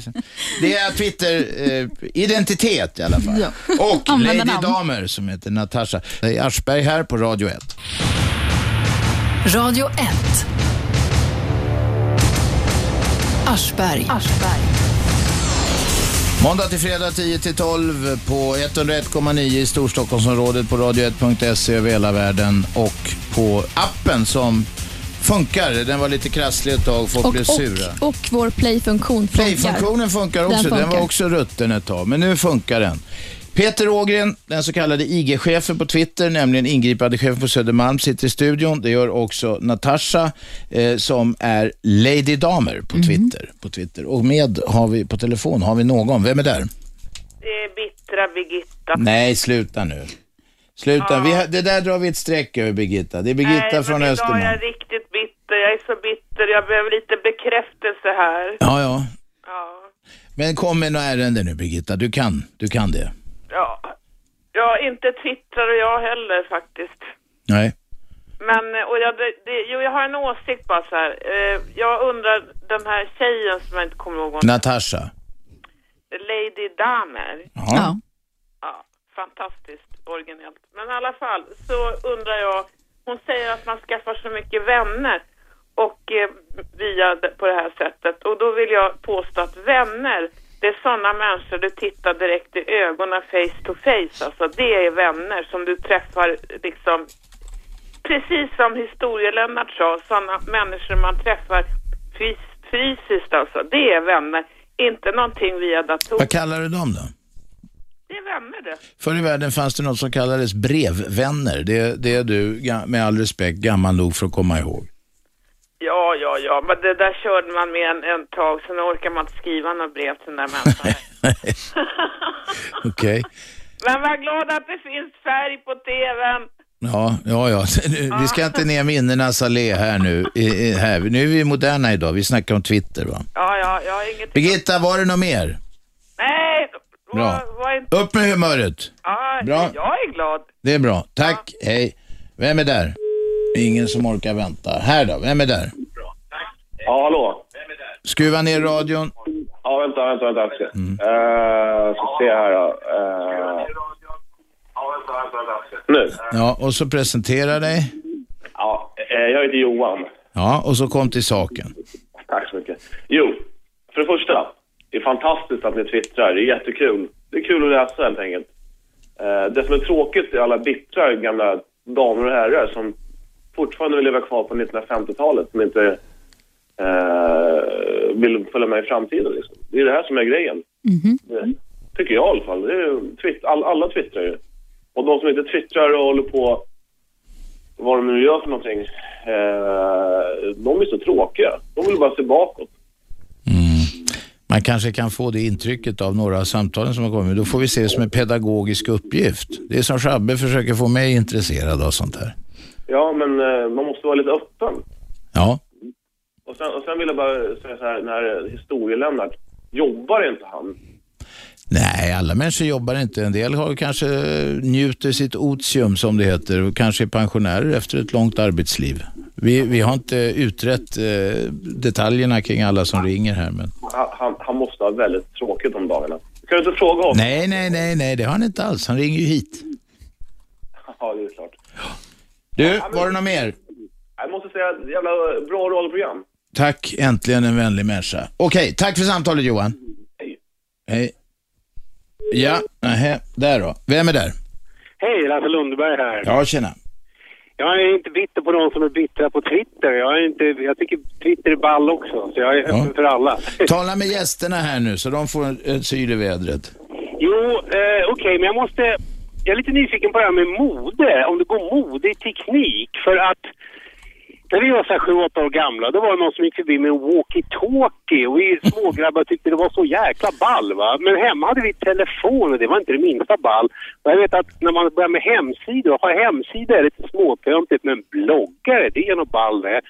Det är Twitter-identitet i alla fall. Ja. Och Lady. Damer som heter Natasha. Det är Aschberg här på Radio 1. Radio 1. Aschberg. Måndag till fredag 10 till 12 på 101,9 i Storstockholmsområdet på radio1.se över hela världen och på appen som funkar. Den var lite krasslig ett tag, folk Och, blev sura. och, och vår play-funktion funkar. Play-funktionen funkar också. Den, funkar. var också rutten ett tag, men nu funkar den. Peter Ågren, den så kallade IG-chefen på Twitter, nämligen ingripandechefen på Södermalm, sitter i studion. Det gör också Natasha, eh, som är Lady Damer på Twitter, på Twitter. Och med har vi på telefon, har vi någon? Vem är där? Det är bittra Birgitta. Nej, sluta nu. Sluta. Vi har, det där drar vi ett streck över Birgitta. Det är Birgitta Nej, från är Östermalm. jag riktigt bitter. Jag är så bitter. Jag behöver lite bekräftelse här. Ja, ja. Ja. Men kom med några ärende nu Birgitta. Du kan, du kan det. Ja. Ja, inte twittrar jag heller faktiskt. Nej. Men, och jag, det, det, jo, jag har en åsikt bara så här. Eh, jag undrar, den här tjejen som jag inte kommer ihåg, vad- Natasha. Lady Damer. Ja. Ja. Fantastiskt originellt. Men i alla fall så undrar jag, hon säger att man skaffar så mycket vänner och eh, via på det här sättet. Och då vill jag påstå att vänner, det är sådana människor du tittar direkt i ögonen face to face. Alltså det är vänner som du träffar liksom precis som historielennart sa, sådana människor man träffar fys- fysiskt alltså. Det är vänner, inte någonting via dator. Vad kallar du dem då? Det är vänner det. Förr i världen fanns det något som kallades brevvänner. Det, det är du, med all respekt, gammal nog för att komma ihåg. Ja, ja, ja, men det där körde man med en, en tag, sen orkar man inte skriva några brev till den där människan. Okej. men var glad att det finns färg på TVn. Ja, ja, ja. Vi ska inte ner minnenas allé här nu. Här. Nu är vi moderna idag. Vi snackar om Twitter, va? Ja, ja, jag har inget... Birgitta, var det något mer? Nej, Bra. var, var inte... Upp med humöret. Ja, Bra. jag är glad. Det är bra. Tack. Hej. Vem är där? Ingen som orkar vänta. Här då, vem är där? Ja, hallå? Skruva ner radion. Ja, vänta, vänta, vänta. Mm. Uh, ska se här då. Uh, nu. Ja, och så presentera dig. Ja, eh, jag heter Johan. Ja, och så kom till saken. Tack så mycket. Jo, för det första. Det är fantastiskt att ni twittrar. Det är jättekul. Det är kul att läsa helt enkelt. Det som är tråkigt är alla bittra gamla damer och herrar som fortfarande vill leva kvar på 1950-talet som inte uh, vill följa med i framtiden. Liksom. Det är det här som är grejen. Det tycker jag i alla fall. Det är, twitt, all, alla twittrar ju. Och de som inte twittrar och håller på vad de nu gör för någonting, eh, de är så tråkiga. De vill bara se bakåt. Man kanske kan få det intrycket av några av samtalen som har kommit. Då får vi se det som en pedagogisk uppgift. Det är som Shabbe försöker få mig intresserad av sånt här. Ja, men eh, man måste vara lite öppen. Ja. Och sen, och sen vill jag bara säga så här, den här historielämnaren, jobbar inte han? Nej, alla människor jobbar inte. En del har kanske njuter sitt otium som det heter och kanske är pensionärer efter ett långt arbetsliv. Vi, vi har inte utrett eh, detaljerna kring alla som ringer här. Men... Han, han, han måste ha väldigt tråkigt om dagarna. Kan du inte fråga honom? Nej, nej, nej, nej, det har han inte alls. Han ringer ju hit. Ja, det är klart. Du, var det något mer? Jag måste säga, jävla bra radioprogram. Tack, äntligen en vänlig människa. Okej, tack för samtalet Johan. Hej. Hej. Ja, nähä, där då. Vem är där? Hej, Lasse Lundberg här. Ja, tjena. Jag är inte bitter på de som är bittra på Twitter. Jag, är inte, jag tycker Twitter är ball också, så jag är öppen för alla. Tala med gästerna här nu så de får en- syl i vädret. Jo, eh, okej, men jag måste... Jag är lite nyfiken på det här med mode. Om det går mode i teknik. För att när vi var så här sju, åtta år gamla, då var det någon som gick förbi med en walkie-talkie och vi smågrabbar tyckte det var så jäkla ball va. Men hemma hade vi telefon och det var inte det minsta ball. Och jag vet att när man börjar med hemsidor, ha hemsidor är lite småtöntigt men bloggare, det är nog ball det.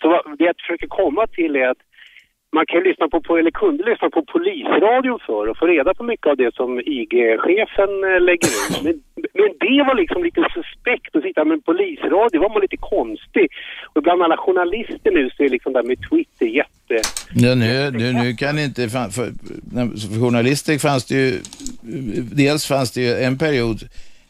Så vad, det jag försöker komma till är att man kan lyssna på, på, eller kunde lyssna på polisradion för och få reda på mycket av det som IG-chefen eh, lägger ut. Men, men det var liksom lite suspekt att sitta med en polisradio, var man lite konstig. Och bland alla journalister nu så är liksom det här med Twitter jätte... Ja, nu, nu, nu kan inte, för, när- för journalister fanns det ju, dels fanns det ju en period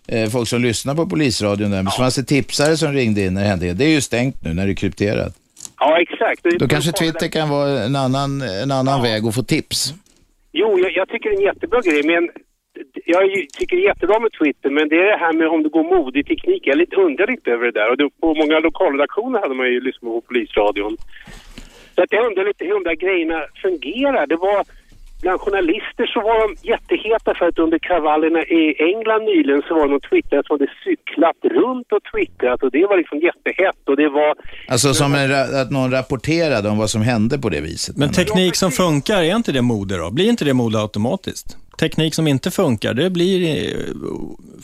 eh, folk som lyssnade på polisradion där, men så fanns det tipsare som ringde in när det hände. Det är ju stängt nu när det är krypterat. Ja, exakt. Då kanske Twitter kan vara en annan, en annan väg att få tips. Jo, jag, jag tycker det är en jättebra grej, men jag tycker det är jättebra med Twitter, men det är det här med om det går mode i teknik. Jag är lite undrar lite över det där. Och då, på många lokalredaktioner hade man ju lyssnat på polisradion. Så att jag undrar lite hur de där grejerna fungerar. Det var, bland journalister så var de jätteheta för att under kravallerna i England nyligen så var det någon twittrare som hade cyklat runt och twittrat och det var liksom jättehett och det var Alltså som en, att någon rapporterade om vad som hände på det viset. Men teknik som funkar, är inte det mode då? Blir inte det mode automatiskt? Teknik som inte funkar, det blir, eh,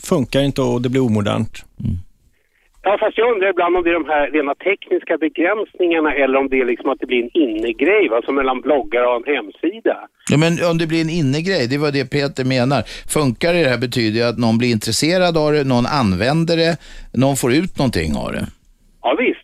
funkar inte och det blir omodernt. Ja, fast jag undrar ibland om det är de här rena tekniska begränsningarna eller om det är liksom att det blir en innegrej, va, som mellan bloggare och en hemsida. Ja, men om det blir en innegrej, det var det Peter menar. Funkar det här betyder ju att någon blir intresserad av det, någon använder det, någon får ut någonting av det. Ja, visst.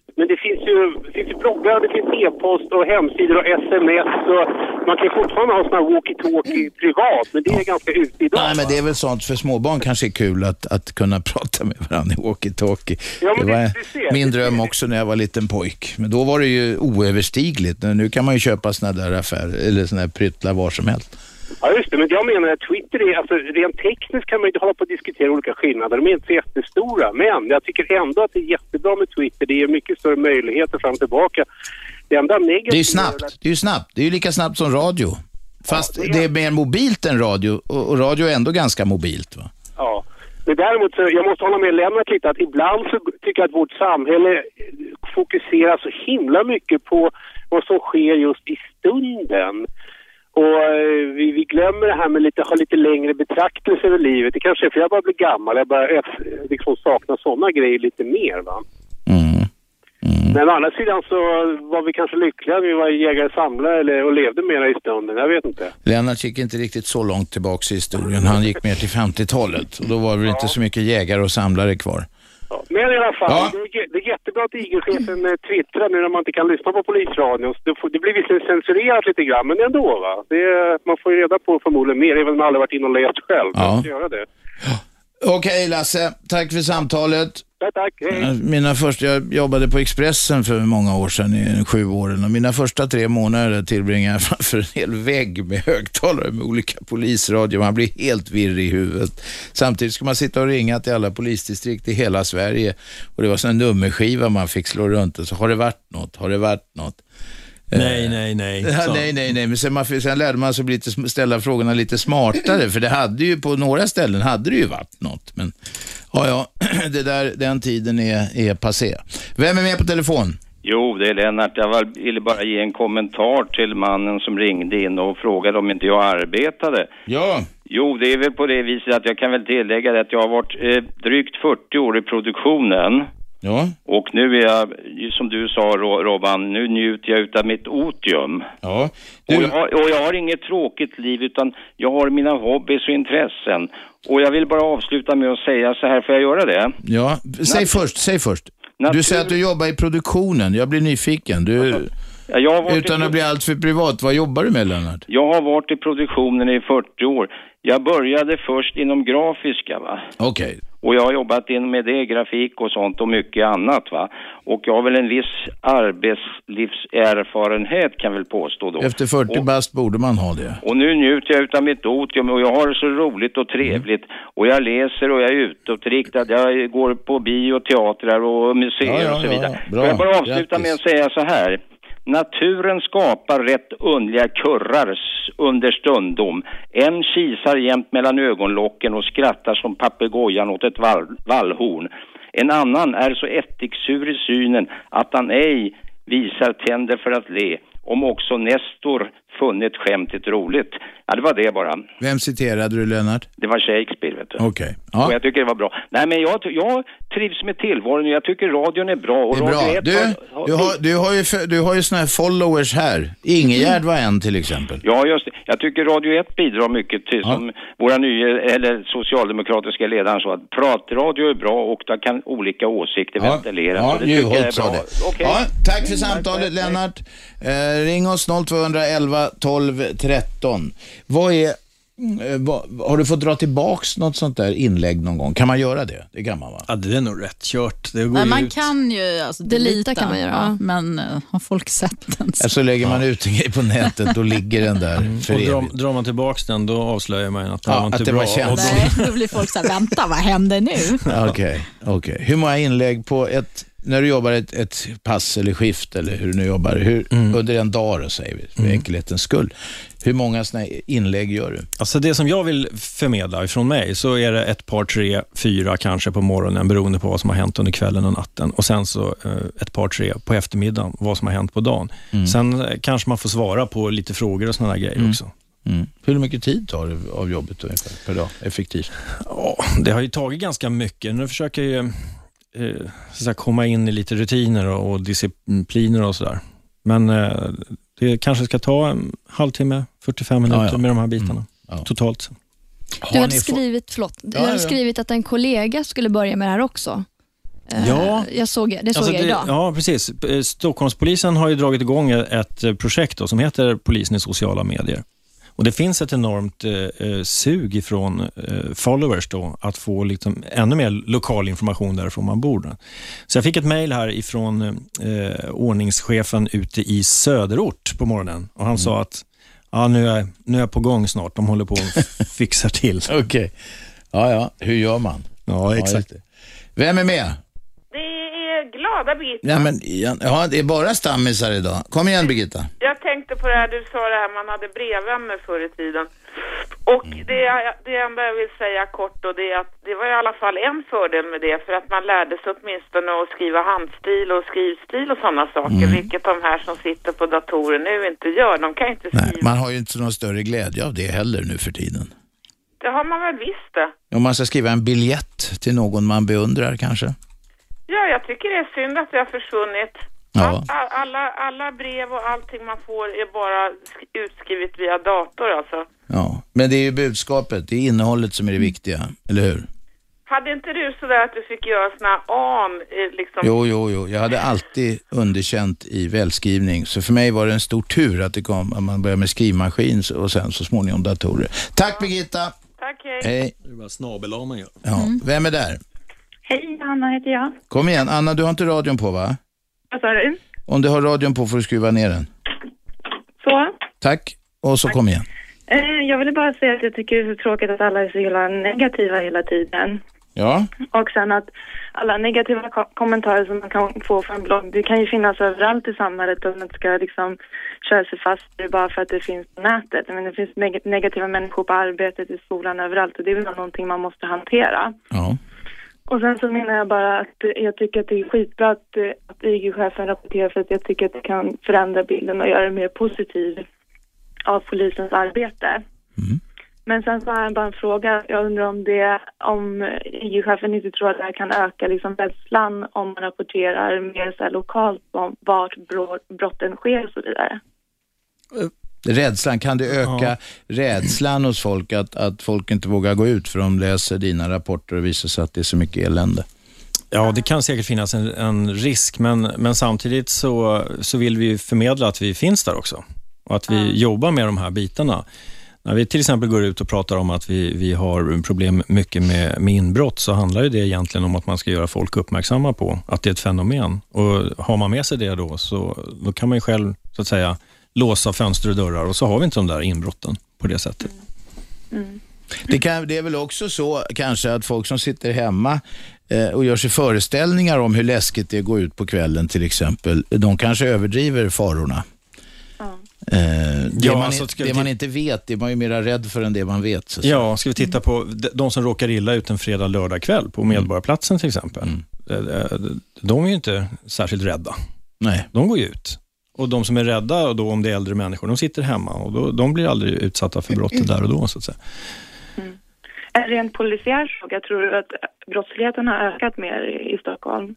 Det finns ju, det finns ju bloggar, det finns e-post och hemsidor och sms och man kan fortfarande ha såna här walkie-talkie privat, men det är ganska ute idag. Nej, men det är väl sånt för småbarn kanske är kul att, att kunna prata med varandra i walkie-talkie. Ja, det var det- ser, min dröm också när jag var liten pojk. Men då var det ju oöverstigligt. Nu kan man ju köpa såna där affärer, eller såna här pryttlar var som helst. Ja, just det. Men jag menar att Twitter är, alltså rent tekniskt kan man ju inte hålla på och diskutera olika skillnader. De är inte så jättestora. Men jag tycker ändå att det är jättebra med Twitter. Det ger mycket större möjligheter fram och tillbaka. Det enda negativa... Det är ju snabbt. Det är ju snabbt. Det är ju lika snabbt som radio. Fast det är mer mobilt än radio och, och radio är ändå ganska mobilt. Va? Ja. Men däremot så, jag måste hålla med Lennart lite att ibland så tycker jag att vårt samhälle fokuserar så himla mycket på vad som sker just i stunden. Och eh, vi, vi glömmer det här med lite, ha lite längre betraktelse över livet. Det kanske är för jag bara blir gammal. Jag bara eh, liksom saknar sådana grejer lite mer va. Men å andra sidan så var vi kanske lyckliga att vi var jägare samlare eller, och levde mera i stunden. Jag vet inte. Lennart gick inte riktigt så långt tillbaks i historien. Han gick mer till 50-talet och då var det väl inte så mycket jägare och samlare kvar. Men i alla fall, det, är, det är jättebra att IG-chefen eh, twittrar nu när man inte kan lyssna på polisradion. Det, får, det blir visserligen censurerat lite grann, men ändå va. Det, man får ju reda på förmodligen mer, även om man aldrig varit inne och läst själv. Ja. Måste göra det. Okej Lasse, tack för samtalet. Tack, tack. Hej. Mina första, jag jobbade på Expressen för många år sedan, i sju åren. Och mina första tre månader tillbringade jag framför en hel vägg med högtalare med olika polisradio. Man blir helt virr i huvudet. Samtidigt ska man sitta och ringa till alla polisdistrikt i hela Sverige. Och det var en nummerskiva man fick slå runt och så har det varit något? Har det varit något? Nej, nej, nej. Ja, nej, nej, nej, men sen, man, sen lärde man sig lite, ställa frågorna lite smartare, för det hade ju på några ställen hade det ju varit något. Men ja, ja, det där, den tiden är, är passé. Vem är med på telefon? Jo, det är Lennart. Jag ville bara ge en kommentar till mannen som ringde in och frågade om inte jag arbetade. Ja. Jo, det är väl på det viset att jag kan väl tillägga det att jag har varit eh, drygt 40 år i produktionen. Ja. Och nu är jag, som du sa Ro- Robban, nu njuter jag utav mitt otium. Ja. Och, jag, har- och jag har inget tråkigt liv utan jag har mina hobbys och intressen. Och jag vill bara avsluta med att säga så här, får jag göra det? Ja, säg först, säg först. Natur- Du säger att du jobbar i produktionen. Jag blir nyfiken. Du, Utan i- att bli alltför privat, vad jobbar du med Lennart? Jag har varit i produktionen i 40 år. Jag började först inom grafiska va. Okej. Och jag har jobbat in med det, grafik och sånt och mycket annat va. Och jag har väl en viss arbetslivserfarenhet kan jag väl påstå då. Efter 40 Och- bast borde man ha det. Och nu njuter jag utav mitt otium och jag har det så roligt och trevligt. Och jag läser och jag är utåtriktad. Jag går på bio, teatrar och museer Ja, ja, och så vidare. ja. Får jag bara avsluta Grattis. med att säga så här. Naturen skapar rätt underliga kurrar under stundom. En kisar jämt mellan ögonlocken och skrattar som papegojan åt ett vall, vallhorn. En annan är så ättiksur i synen att han ej visar tänder för att le. Om också Nestor funnit skämtet roligt. Ja, det var det bara. Vem citerade du Lennart? Det var Shakespeare, vet du. Okej. Ja. Och jag tycker det var bra. Nej, men jag, jag trivs med tillvaron jag tycker radion är bra. Och Det är bra. 1 Du, har- du, har, du, har ju, f- du har ju såna här followers här. Ingegärd var en till exempel. Ja, just det. Jag tycker Radio 1 bidrar mycket till, som våra nya, eller socialdemokratiska ledaren sa, att pratradio är bra och där kan olika åsikter ventileras. Ja, och det tycker jag är Juholt sa det. Okej. Ja, tack för samtalet Lennart. Eh, ring oss 0211 12 13. Vad är, eh, vad, har du fått dra tillbaks något sånt där inlägg någon gång? Kan man göra det? Det kan man va? Ja, det är nog rätt kört. Det går Nej, man ut. kan ju alltså, Delita kan man göra. Ja, men eh, har folk sett den? så- Alltså lägger man ut en grej på nätet, då ligger den där för Och drar, evigt. drar man tillbaks den, då avslöjar man att det Ja, var inte att det bra. var känt. Nej, då blir folk så här, vänta, vad händer nu? Okej, okej. Hur många inlägg på ett, när du jobbar ett, ett pass eller skift eller hur du nu jobbar, hur, Mm. under en dag då säger vi, för enkelhetens skull. Hur många såna inlägg gör du? Alltså det som jag vill förmedla ifrån mig, så är det ett par, tre, fyra kanske på morgonen, beroende på vad som har hänt under kvällen och natten. Och sen så eh, ett par, tre på eftermiddagen, vad som har hänt på dagen. Sen eh, kanske man får svara på lite frågor och sådana grejer också. Mm. Hur mycket tid tar det av jobbet ungefär per dag, effektivt? Ja, det har ju tagit ganska mycket. Nu försöker jag ju eh, så att säga, komma in i lite rutiner och, och discipliner och sådär. Men eh, det kanske ska ta en halvtimme, 45 minuter Ja, ja. med de här bitarna Mm. Ja. totalt. Du få- skrivit, förlåt, du Ja, hade ja. skrivit att en kollega skulle börja med det här också. Eh, Ja. Jag såg, det såg Alltså jag det- idag. Ja, precis. Eh, Stockholmspolisen har ju dragit igång ett projekt då, som heter Polisen i sociala medier. Och Det finns ett enormt eh, eh, sug ifrån eh, followers då, att få liksom ännu mer lokal information därifrån man bor. Så jag fick ett mejl här ifrån eh, ordningschefen ute i söderort på morgonen och han sa att ja, nu, är, nu är jag på gång snart. De håller på och fixar till. Okej. Ja, ja. Hur gör man? Ja, just det. Vem är med? Det är glada Birgitta. Ja, men, ja, det är bara stammisar idag. Kom igen Birgitta. Jag tänkte på det här, du sa det här, man hade brevvänner förr i tiden. Och det, det enda jag vill säga kort då, det är att det var i alla fall en fördel med det, för att man lärde sig åtminstone att skriva handstil och skrivstil och sådana saker, Mm. vilket de här som sitter på datorer nu inte gör. De kan inte skriva. Nej, man har ju inte någon större glädje av det heller nu för tiden. Det har man väl visst det. Om man ska skriva en biljett till någon man beundrar kanske. Ja, jag tycker det är synd att det har försvunnit. Ja. All, alla, alla brev och allting man får är bara sk- utskrivet via dator alltså. Ja, men det är ju budskapet, det är innehållet som är det viktiga, eller hur? Hade inte du sådär att du fick göra såna an, eh, liksom? Jo, jo, jo. Jag hade alltid underkänt i välskrivning, så för mig var det en stor tur att det kom, att man började med skrivmaskin och sen så småningom datorer. Tack Birgitta! Tack, hej. Hej. Det är bara snabel man gör. Ja, vem är där? Hej, Anna heter jag. Kom igen, Anna, du har inte radion på va? Vad sa du? Om du har radion på får du skruva ner den. Så? Tack, och så kom igen. Eh, jag ville bara säga att jag tycker det är så tråkigt att alla är så hela negativa hela tiden. Ja, Och sen att alla negativa ko- kommentarer som man kan få från blogg, det kan ju finnas överallt i samhället och man ska liksom köra sig fast det bara för att det finns på nätet. Men det finns neg- negativa människor på arbetet, i skolan, överallt och det är väl någonting man måste hantera. ja. Och sen så menar jag bara att eh, jag tycker att det är skitbra att, eh, att IG-chefen rapporterar för att jag tycker att det kan förändra bilden och göra det mer positiv av polisens arbete. Men sen så har jag bara en fråga. Jag undrar om det, om IG-chefen inte tror att det här kan öka liksom rädslan om man rapporterar mer så här lokalt om vart brotten sker och så vidare. Rädslan, kan det öka rädslan hos folk att, att folk inte vågar gå ut för de läser dina rapporter och visar sig att det är så mycket elände? Ja, det kan säkert finnas en, en risk, men, men samtidigt så, så vill vi förmedla att vi finns där också och att vi jobbar med de här bitarna. När vi till exempel går ut och pratar om att vi, vi har problem mycket med, med inbrott, så handlar ju det egentligen om att man ska göra folk uppmärksamma på att det är ett fenomen. Och Har man med sig det då, så då kan man ju själv så att säga låsa fönster och dörrar och så har vi inte de där inbrotten på det sättet. Det, kan, det är väl också så kanske att folk som sitter hemma eh, och gör sig föreställningar om hur läskigt det är att gå ut på kvällen till exempel, de kanske överdriver farorna. Eh, det Ja, man, alltså, vi det man inte vet, det är man ju mera rädd för än det man vet. Så. Ja, ska vi titta på de- som råkar illa ut en fredag, lördag kväll på Medborgarplatsen till exempel. Eh, eh, De är ju inte särskilt rädda. Nej. De går ju ut. Och de som är rädda, och då om det är äldre människor, de sitter hemma och då, de blir aldrig utsatta för brott där och då. Så att säga. En rent polisiär fråga, tror du att brottsligheten har ökat mer i, Stockholm?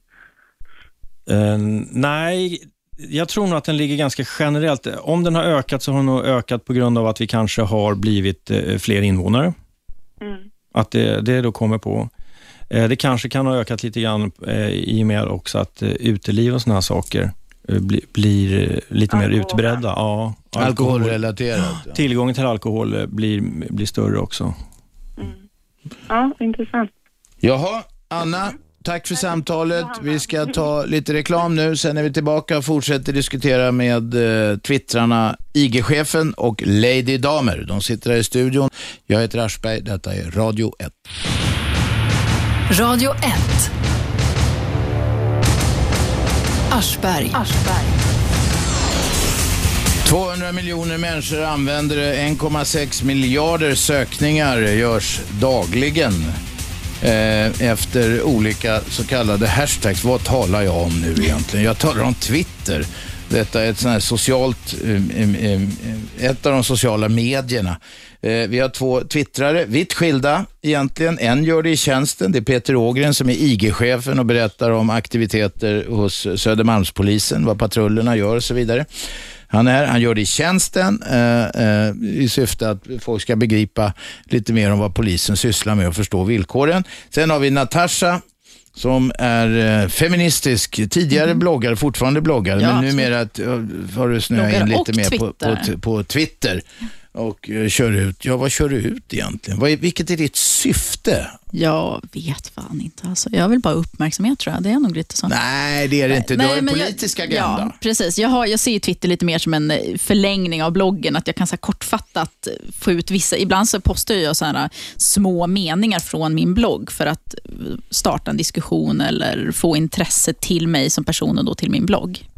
Eh, nej, jag tror nog att den ligger ganska generellt. Om den har ökat så har den nog ökat på grund av att vi kanske har blivit eh, fler invånare. Att det, det då kommer på. Eh, det kanske kan ha ökat lite grann eh, i och med också att eh, uteliv och sådana här saker eh, bli, blir eh, lite mer utbredda. Ja, Alkoholrelaterat. ja. Tillgången till alkohol eh, blir, blir större också. Ja, intressant. Jaha, Anna, tack för samtalet. Vi ska ta lite reklam nu, sen är vi tillbaka och fortsätter diskutera med eh, twittrarna IG-chefen och Lady Damer. De sitter här i studion. Jag heter Aschberg, detta är Radio 1. Radio 1. Aschberg. 200 miljoner människor använder det. 1,6 miljarder sökningar görs dagligen eh, efter olika så kallade hashtags. Vad talar jag om nu egentligen? Jag talar om Twitter. Detta är ett sånt här socialt, eh, ett av de sociala medierna. Eh, vi har två twittrare, vitt skilda egentligen. En gör det i tjänsten, det är Peter Ågren som är IG-chefen och berättar om aktiviteter hos Södermalmspolisen, vad patrullerna gör och så vidare. Han, är, han gör det i tjänsten eh, eh, i syfte att folk ska begripa lite mer om vad polisen sysslar med och förstå villkoren. Sen har vi Natasha som är eh, feministisk, tidigare bloggare, fortfarande bloggare, Ja, men numera eh, har du snöat in lite mer på, på, på Twitter och eh, kör ut. Ja, vad kör du ut egentligen? Vad är, vilket är ditt syfte? Jag vet fan inte. Alltså. Jag vill bara uppmärksamhet tror jag. Det är nog lite så. Nej, det är det inte. Du har en politisk jag, agenda. Ja, precis. Jag, har, jag ser Twitter lite mer som en eh, förlängning av bloggen. Att jag kan så kortfattat få ut vissa... Ibland så postar jag så här eh, små meningar från min blogg för att starta en diskussion eller få intresse till mig som person och då till min blogg.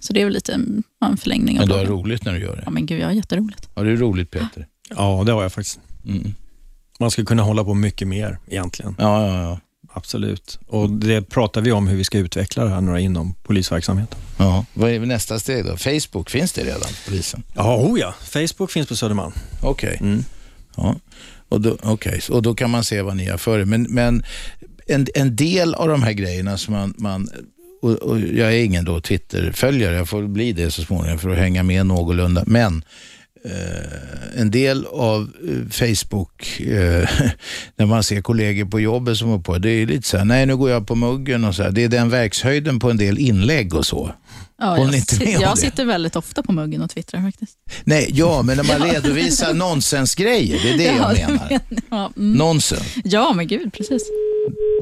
Så det är väl lite mm, ja, en förlängning av Men du har roligt när du gör det. Ja, men gud, jag har jätteroligt. Har du roligt Peter? Ja, det har jag faktiskt. Man ska kunna hålla på mycket mer egentligen. Ja, ja, ja. Absolut. Och det pratar vi om hur vi ska utveckla det här nu inom polisverksamheten. ja. Vad är nästa steg då? Facebook, finns det redan? Polisen? Ja, oh ja. Facebook finns på Södermalm. Okej. Mm. Ja. Och, då, okay. och då kan man se vad ni har för er. Men, men en, en del av de här grejerna som man, man och, och jag är ingen då Twitter-följare, jag får bli det så småningom för att hänga med någorlunda. Men eh, en del av eh, Facebook, eh, när man ser kollegor på jobbet som är på, det är lite så här, nej nu går jag på muggen och så här. Det är den verkshöjden på en del inlägg och så. Ja, jag, jag det? sitter väldigt ofta på muggen och twittrar faktiskt. Nej, ja, men när man redovisar nonsensgrejer, det är det Ja, jag menar. Ja, mm. Nonsens. ja, men gud, precis.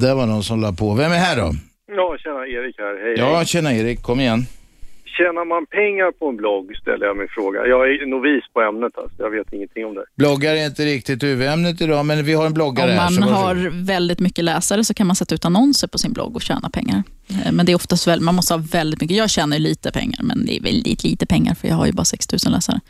Där var någon som la på. Vem är här då? Ja, tjena Erik här. Hej, Ja, hej. tjena Erik, kom igen. Tjänar man pengar på en blogg ställer jag min fråga. Jag är novis på ämnet alltså. Jag vet ingenting om det. Bloggar är inte riktigt huvudämnet idag, men vi har en bloggare Om här. man så har varsågod. väldigt mycket läsare så kan man sätta ut annonser på sin blogg och tjäna pengar. Eh, Men det är oftast väl, man måste ha väldigt mycket. Jag tjänar lite pengar, men det är väldigt lite pengar för jag har ju bara 6 000 läsare.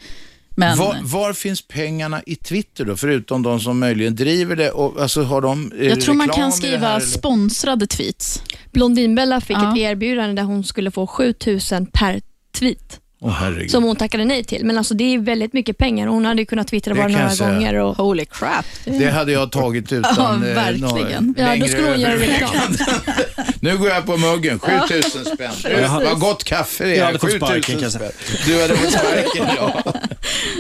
Men, Var, var finns pengarna i Twitter då, förutom de som möjligen driver det? Och, alltså, har de, är jag tror man kan skriva här, sponsrade tweets. Blondinbella fick Ja. ett erbjudande där hon skulle få 7000 per tweet. Herregud. Som hon tackade nej till. Men alltså det är väldigt mycket pengar. Hon hade ju kunnat twittra Det bara några säga. gånger. Och... Holy crap. Det hade jag tagit utan Ja, eh, verkligen. Ja, då skulle hon göra överväganden. Nu går jag på muggen, 7000 spänn. Du, vad gott kaffe det är. Jag hade fått 7000 sparken, spänn. Du hade fått sparken, ja.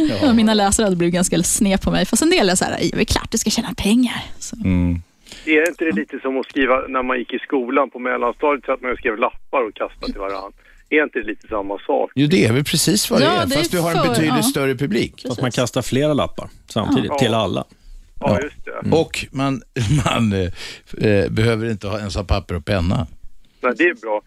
Ja, mina läsare hade blivit ganska sned på mig. Fast en del är så här, det är klart du ska tjäna pengar. Så. Mm. Är inte det lite som att skriva när man gick i skolan på mellanstadiet så att man skrev lappar och kastade till varandra? Är inte det lite samma sak? Jo, det är väl precis vad det Ja, är, det är fast du har en betydligt ja. större publik. Fast man kastar flera lappar samtidigt Ja. till alla. Ja, just det. Och man, man eh, behöver inte ha, ens ha papper och penna. Nej, det är bra.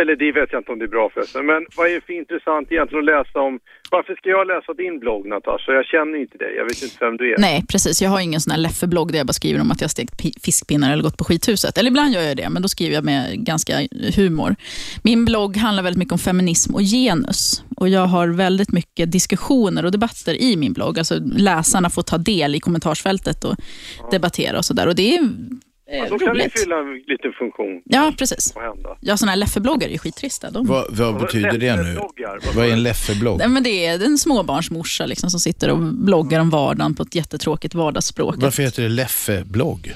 Eller det vet jag inte om det är bra förresten. Men vad är det för intressant egentligen att läsa om? Varför ska jag läsa din blogg Natasha? Jag känner inte dig. Jag vet inte vem du är. Nej, precis. Jag har ingen sån här Leffe-blogg där jag bara skriver om att jag har stekt pi- fiskpinnar eller gått på skithuset. Eller ibland gör jag det, men då skriver jag med ganska humor. Min blogg handlar väldigt mycket om feminism och genus. Och Jag har väldigt mycket diskussioner och debatter i min blogg. Alltså läsarna får ta del i kommentarsfältet och debattera och sådär. Och det är Eh, då kan det roligt. fylla en liten funktion. Ja, precis. Ja, såna här Leffe-bloggar är ju skittrista. De... Vad, vad betyder det nu? Vad är en Leffe-blogg? Nej, men det är en småbarnsmorsa liksom, som sitter och bloggar om vardagen på ett jättetråkigt vardagsspråk. Varför heter det Leffe-blogg?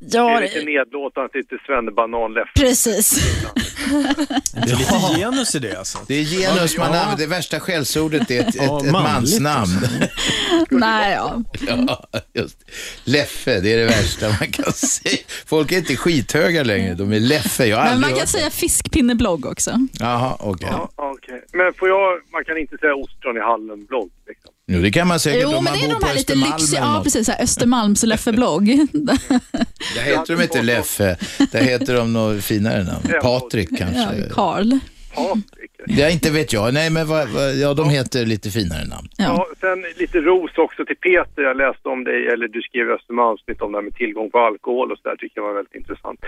Det Ja, är lite nedlåtande, lite svennebanan-Leffe. precis. Det är lite genus i det alltså. Det är genus man Ja. använder. Det värsta skällsordet är ett, Ja, ett, ett mansnamn. Nej, ja. Ja, just. Leffe, det är det värsta man kan säga. Folk är inte skithöga längre, de är Leffe. Jag Men man kan hört säga fiskpinneblogg också. det. Jaha, okej. Ja, okej. Men får jag, man kan inte säga ostron i hallen-blogg. Jo, det kan man säkert Jo, om man bor de på här lite Östermalm lyxiga, eller ja precis, så här Östermalms Leffe-blogg. Där heter de inte Leffe, där heter de något finare namn. Patrik Ja, kanske. Karl. Patrik. Ja, inte vet jag. Nej, men vad, vad, ja, de heter lite finare namn. Ja. Ja, sen lite ros också till Peter. Jag läste om dig, eller du skrev i Östermalmsnytt om det här med tillgång på alkohol och så där. tycker jag var väldigt intressant.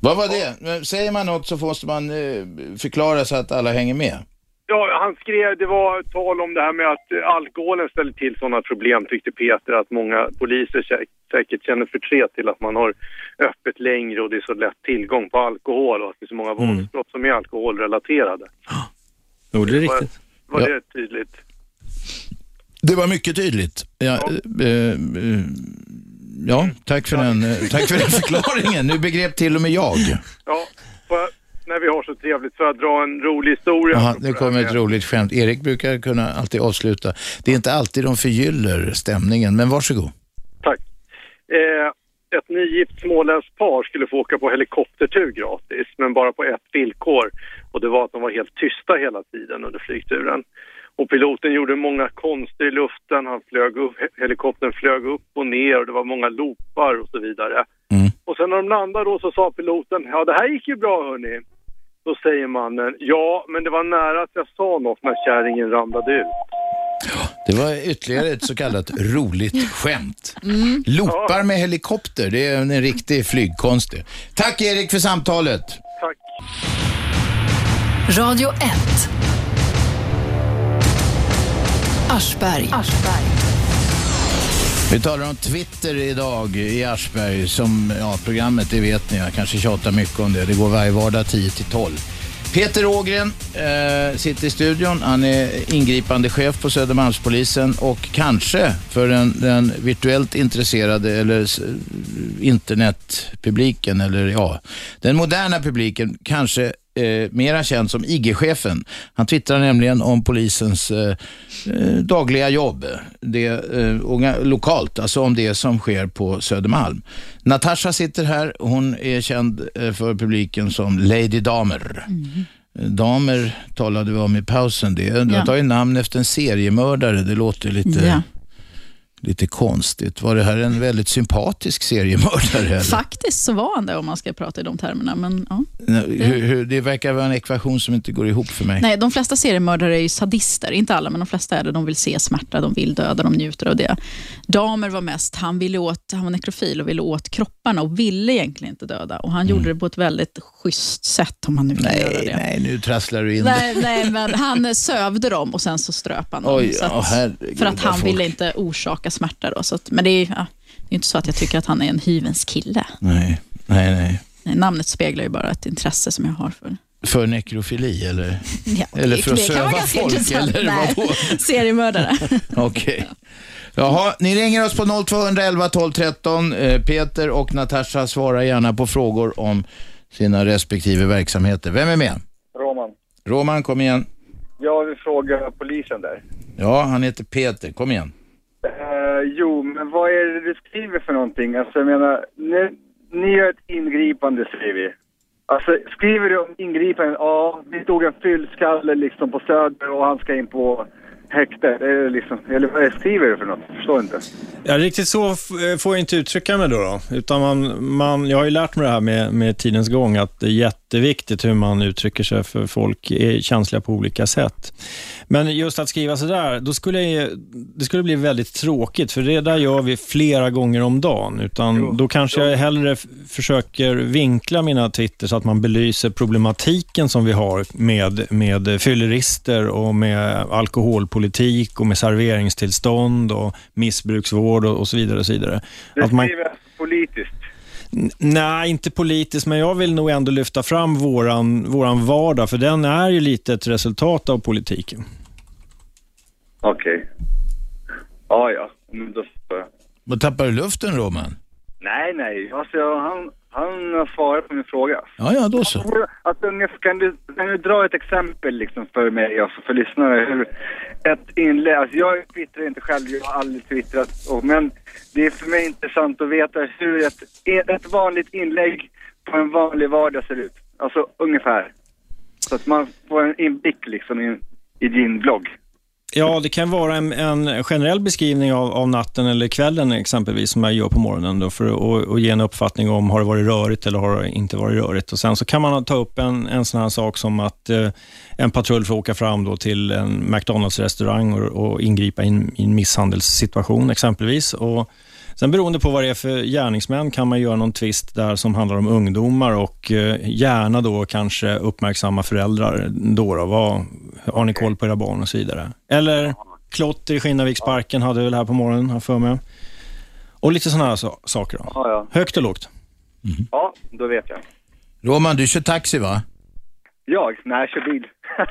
Vad var det? Säger man något så måste man eh, förklara så att alla hänger med. Ja, han skrev, det var tal om det här med att alkoholen ställer till sådana problem tyckte Peter att många poliser sä- säkert känner förtret till att man har öppet längre och det är så lätt tillgång på alkohol och att det är så många Mm. våldsbrott som är alkoholrelaterade. Jo, det är Var, riktigt. var Ja. det tydligt? Det var mycket tydligt. Ja, eh, eh, eh, ja tack, för den, eh, tack för den förklaringen. Nu begrep till och med jag. Ja, när vi har så trevligt, får jag dra en rolig historia? Apropå nu kommer ett roligt skämt. Erik brukar kunna alltid avsluta. Det är inte alltid de förgyller stämningen, men varsågod. Tack. Eh, ett nygift småländskt par skulle få åka på helikoptertur gratis, men bara på ett villkor. Och det var att de var helt tysta hela tiden under flygturen. Och piloten gjorde många konster i luften. Han flög upp, he- helikoptern flög upp och ner och det var många loopar och så vidare. Mm. Och sen när de landade då så sa piloten, ja det här gick ju bra hörni. Då säger mannen, ja men det var nära att jag sa något när kärringen ramlade ut. Det var ytterligare ett så kallat roligt skämt. Loopar med helikopter, det är en, riktig flygkonst det. Tack Erik för samtalet. Tack. Radio 1. Aschberg. Vi talar om Twitter idag i Aschberg. Som, ja, programmet, det vet ni. Jag kanske tjatar mycket om det. Det går varje vardag 10 till 12. Peter Ågren eh, sitter i studion. Han är ingripande chef på Södermalmspolisen och kanske för den, den virtuellt intresserade eller eh, internetpubliken eller ja, den moderna publiken kanske eh, mera känd som IG-chefen. Han twittrar nämligen om polisens eh, eh, dagliga jobb, det, eh, och, lokalt, alltså om det som sker på Södermalm. Natasha sitter här, hon är känd eh, för publiken som Lady Damer. Eh, Damer talade vi om i pausen. Det, du Ja. har tagit namn efter en seriemördare, det låter lite, Ja. Lite konstigt. Var det här en väldigt sympatisk seriemördare? Eller? Faktiskt så var han det om man ska prata i de termerna. Men, ja. Hur, hur, det verkar vara en ekvation som inte går ihop för mig. Nej, de flesta seriemördare är ju sadister. Inte alla, men de flesta är det. De vill se smärta, de vill döda, de njuter av det. Damer var mest, han, ville åt, han var nekrofil och ville åt kropparna och ville egentligen inte döda. Och Han gjorde det på ett väldigt schysst sätt, om man nu kan göra Nej, det. nej, nu trasslar du in Nej, nej, men han sövde dem och sen så ströp han dem. Oj, att, ja, herregud, för att han folk- ville inte orsaka smärta. Då, så att, men det är, ja, det är inte så att jag tycker att han är en hyvens kille. Nej, nej, nej. Nej, Namnet speglar ju bara ett intresse som jag har för För nekrofili eller? Ja, eller för att söva folk? Eller Nej, vadå? seriemördare. Okej. Jaha, ni ringer oss på 0211 12 13. Eh, Peter och Natasha svarar gärna på frågor om sina respektive verksamheter. Vem är med? Roman. Roman, kom igen. Jag vill fråga polisen där. Ja, han heter Peter. Kom igen. Vad är det du skriver för någonting? Alltså jag menar, ni, ni gör ett ingripande säger vi. Alltså skriver du om ingripande, ja, det stod en fyllskalle liksom på Söder och han ska in på häktet. Är liksom, eller vad skriver du för något? Jag förstår inte. Ja, riktigt så eh, får jag inte uttrycka mig då. då. Utan man, man, jag har ju lärt mig det här med, med tidens gång, att det är jätteviktigt hur man uttrycker sig, för folk är känsliga på olika sätt. Men just att skriva sådär, då skulle jag, det skulle bli väldigt tråkigt, för det där gör vi flera gånger om dagen. Utan då kanske jag hellre försöker vinkla mina Twitter så att man belyser problematiken som vi har med, med fyllerister och med alkoholpolitik och med serveringstillstånd och missbruksvård och, och så vidare. Och så vidare. Du Att man, politiskt. Nej, inte politiskt, men jag vill nog ändå lyfta fram våran, våran vardag, för den är ju lite ett resultat av politiken. Okej. Ja, ja. Men då. Vad tappar du luften, Roman? Nej, nej. Alltså, han, han har svarat på min fråga. Ja, ja, då så. Alltså, kan, du, kan du dra ett exempel liksom för mig, alltså för lyssnare? Hur ett inlägg, alltså jag twittrar inte själv, jag har aldrig twittrat, och, men det är för mig intressant att veta hur ett, ett vanligt inlägg på en vanlig vardag ser ut. Alltså ungefär. Så att man får en inblick liksom i, i din blogg. Ja, det kan vara en, en generell beskrivning av, av natten eller kvällen exempelvis, som jag gör på morgonen, då, för att och ge en uppfattning om har det varit rörigt eller har det inte varit rörigt. Och Sen så kan man ta upp en, en sån här sak som att eh, en patrull får åka fram då till en McDonalds-restaurang och, och ingripa i en, in misshandelssituation exempelvis. Och Sen beroende på vad det är för gärningsmän kan man göra någon twist där som handlar om ungdomar och eh, gärna då kanske uppmärksamma föräldrar. Då då, vad, har ni koll på era barn och så vidare. Eller klotter i Skinnarviksparken hade vi väl här på morgonen, har för mig. Och lite sådana här so- saker. Då. Ja, ja. Högt och lågt. Ja, då vet jag. Roman, du kör taxi va? Jag? Nej, jag kör bil.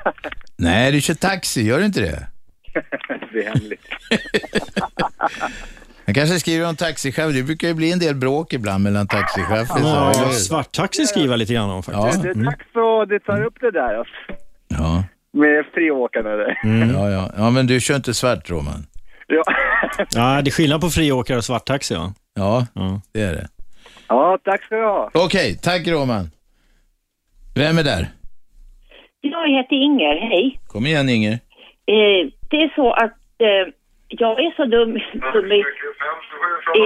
Nej, du kör taxi, gör du inte det? det är hemligt. Jag kanske skriver om taxichef. Det brukar ju bli en del bråk ibland mellan taxichefer. Ja, så- svarttaxi skriver jag lite grann om faktiskt. Det är dags att du tar upp det där alltså. Ja. Med friåkarna där. Ja, ja. ja, men du kör inte svart, Roman. Ja. Ja, det är skillnad på friåkare och svarttaxi. Ja. Ja, det är det. ja, tack ska du ha. Okej, tack Roman. Vem är där? Jag heter Inger, hej. Kom igen Inger. Eh, det är så att eh, jag är så dum, dum i, i...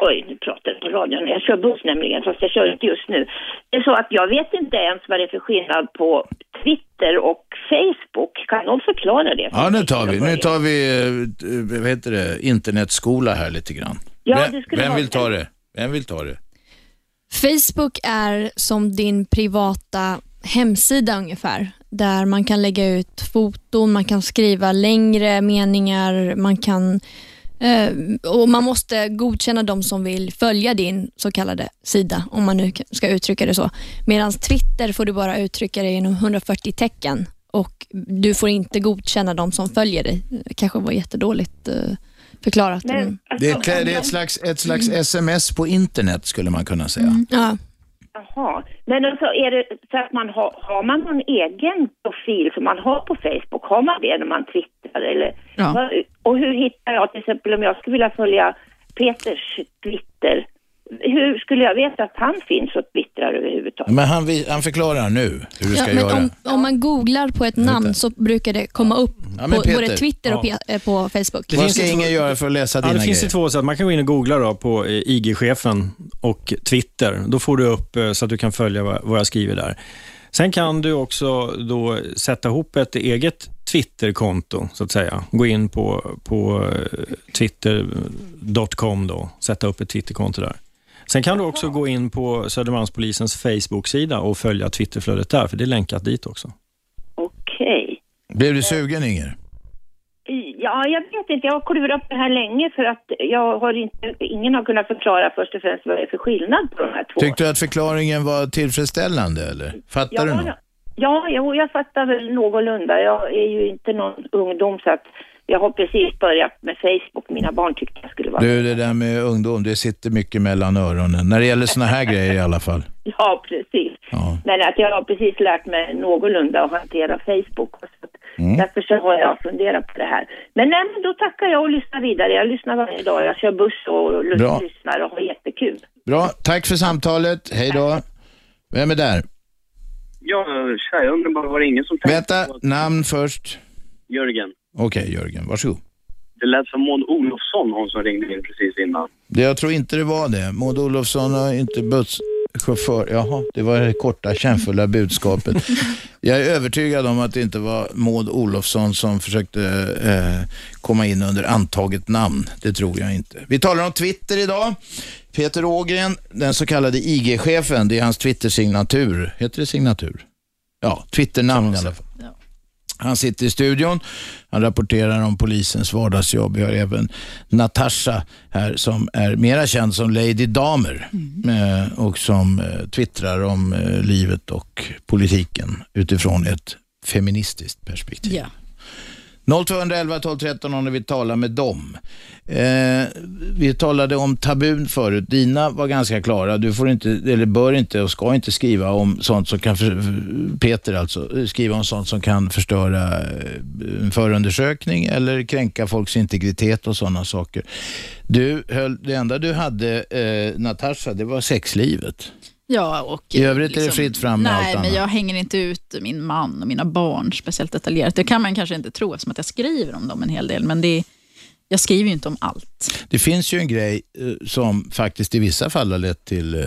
Oj, nu pratar jag på radion. Jag kör buss nämligen, fast jag kör inte just nu. Det är så att jag vet inte ens vad det är för skillnad på Twitter och Facebook. Kan någon förklara det? Ja, nu tar vi, nu tar vi eh, vad heter det, internetskola här lite grann. Ja, vem, det skulle vem vill ta det? Vem vill ta det? Facebook är som din privata hemsida ungefär, där man kan lägga ut foton, man kan skriva längre meningar, man kan Eh, och Man måste godkänna de som vill följa din så kallade sida, om man nu ska uttrycka det så. Medan Twitter får du bara uttrycka det genom 140 tecken och du får inte godkänna de som följer dig. Det kanske var jättedåligt eh, förklarat. Mm. Det är, ett, det är ett, slags, ett slags sms på internet skulle man kunna säga. Ja. Jaha, men alltså är det så att man har, har man någon egen profil som man har på Facebook? Har man det när man twittrar eller? Ja. Och hur hittar jag till exempel om jag skulle vilja följa Peters Twitter? Hur skulle jag veta att han finns och twittrar överhuvudtaget? Men han, han förklarar nu hur du Ja, ska men göra. om, om man googlar på ett namn så brukar det komma upp Ja, på Peter, både Twitter och ja. eh, på Facebook. Vad ska Inger göra för att läsa Ja, dina det finns grejer? ju två sätt. Man kan gå in och googla då på eh, IG-chefen och Twitter. Då får du upp eh, så att du kan följa vad, jag skriver där. Sen kan du också då sätta ihop ett eget Twitterkonto, så att säga. Gå in på, på twitter.com då, sätta upp ett Twitterkonto där. Sen kan du också gå in på Södermalmspolisens Facebook-sida och följa Twitterflödet där, för det är länkat dit också. Okej. Blev du sugen Inger? Ja, jag vet inte. Jag har klurat på det här länge för att jag har inte, ingen har kunnat förklara först och främst vad det är för skillnad på de här två. Tyckte du att förklaringen var tillfredsställande eller? Fattar du ja, något? ja, jo, jag fattar väl någorlunda. Jag är ju inte någon ungdom så att jag har precis börjat med Facebook. Mina barn tyckte jag skulle vara... Du, det där med ungdom, det sitter mycket mellan öronen. När det gäller såna här grejer i alla fall. Ja, precis. Men att jag har precis lärt mig någorlunda att hantera Facebook. Så Mm. Därför så har jag funderat på det här. Men nej, då tackar jag och lyssnar vidare. Jag lyssnar varje dag. Jag kör buss och Bra. lyssnar och har jättekul. Bra, tack för samtalet. Hej då. Vem är där? Ja, tja, jag undrar bara, var det ingen som tänkte Vänta, på att namn först. Jörgen? Okej, Jörgen, varsågod. Det lät som Maud Olofsson, hon som ringde in precis innan. Det, jag tror inte det var det. Maud Olofsson har inte busschaufför. Jaha, det var det korta kärnfulla budskapet. Jag är övertygad om att det inte var Maud Olofsson som försökte eh, komma in under antaget namn. Det tror jag inte. Vi talar om Twitter idag. Peter Ågren, den så kallade IG-chefen, det är hans Twitter-signatur. Heter det signatur? Ja, Twitter-namn i alla fall. Han sitter i studion, han rapporterar om polisens vardagsjobb. Vi har även Natasha här som är mera känd som Lady Damer eh, och som eh, twittrar om eh, livet och politiken utifrån ett feministiskt perspektiv. Ja. 0211 12 13 om ni vill tala med dem. Eh, vi talade om tabun förut. Dina var ganska klara. Du får inte, eller bör inte och ska inte skriva om sånt som kan, för, Peter alltså, skriva om sånt som kan förstöra eh, en förundersökning eller kränka folks integritet och sådana saker. Du höll, det enda du hade, eh, Natasha, det var sexlivet. Ja, och I övrigt är det fritt fram med Nej, allt men annat. jag hänger inte ut min man och mina barn speciellt detaljerat. Det kan man kanske inte tro eftersom att jag skriver om dem en hel del, men det, jag skriver ju inte om allt. Det finns ju en grej eh, som faktiskt i vissa fall har lett till eh,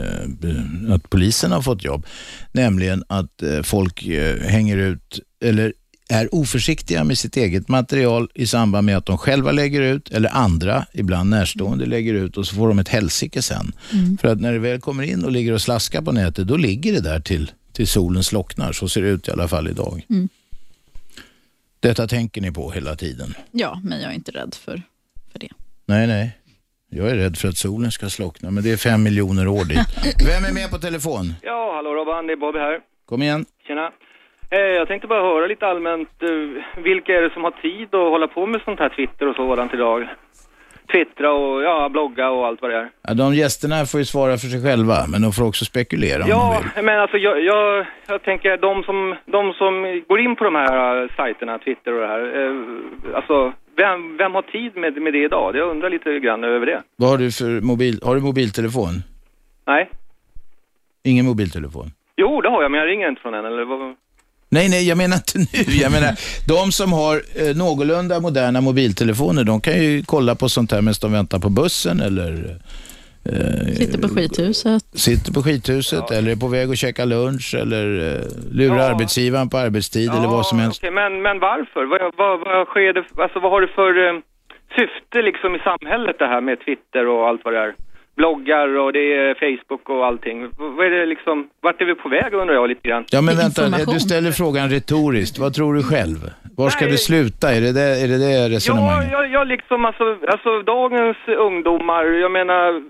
eh, att polisen har fått jobb. Nämligen att folk hänger ut, eller är oförsiktiga med sitt eget material i samband med att de själva lägger ut, eller andra, ibland närstående, lägger ut och så får de ett helsike sen. Mm. För att när det väl kommer in och ligger och slaskar på nätet, då ligger det där till, till solen slocknar. Så ser det ut i alla fall idag. Mm. Detta tänker ni på hela tiden. Ja, men jag är inte rädd för, för det. Nej, nej. Jag är rädd för att solen ska slockna, men det är fem miljoner år dit. Vem är med på telefon? Ja, hallå Robban, det är Bobby här. Kom igen. Tjena. Eh, jag tänkte bara höra lite allmänt, eh, vilka är det som har tid att hålla på med sånt här Twitter och sådant idag? Twittra och ja, blogga och allt vad det är. Ja, de gästerna får ju svara för sig själva, men de får också spekulera om de Ja, vill. men alltså jag, jag, jag tänker de som, de som går in på de här eh, sajterna, Twitter och det här, eh, alltså vem, vem har tid med, med det idag? Jag undrar lite grann över det. Vad har du för mobil? Har du mobiltelefon? Nej? Ingen mobiltelefon? Jo, det har jag, men jag ringer inte från den, eller vad? Nej, nej, jag menar inte nu. Jag menar, de som har eh, någorlunda moderna mobiltelefoner, de kan ju kolla på sånt här medan de väntar på bussen eller eh, Sitter på skithuset. sitter på skithuset eller är på väg att käka lunch eller eh, lurar arbetsgivaren på arbetstid eller vad som helst. Okej, men, men varför? Vad, vad, vad sker det, alltså vad har du för eh, syfte liksom i samhället det här med Twitter och allt vad det är? Bloggar och det är Facebook och allting. V- Vad är det liksom, vart är vi på väg undrar jag lite grann? Ja, men vänta, du ställer frågan retoriskt. Vad tror du själv? Var ska Nej. du sluta? Är det det, är det, det Ja, resonemanget? jag, jag liksom, alltså, alltså dagens ungdomar, jag menar,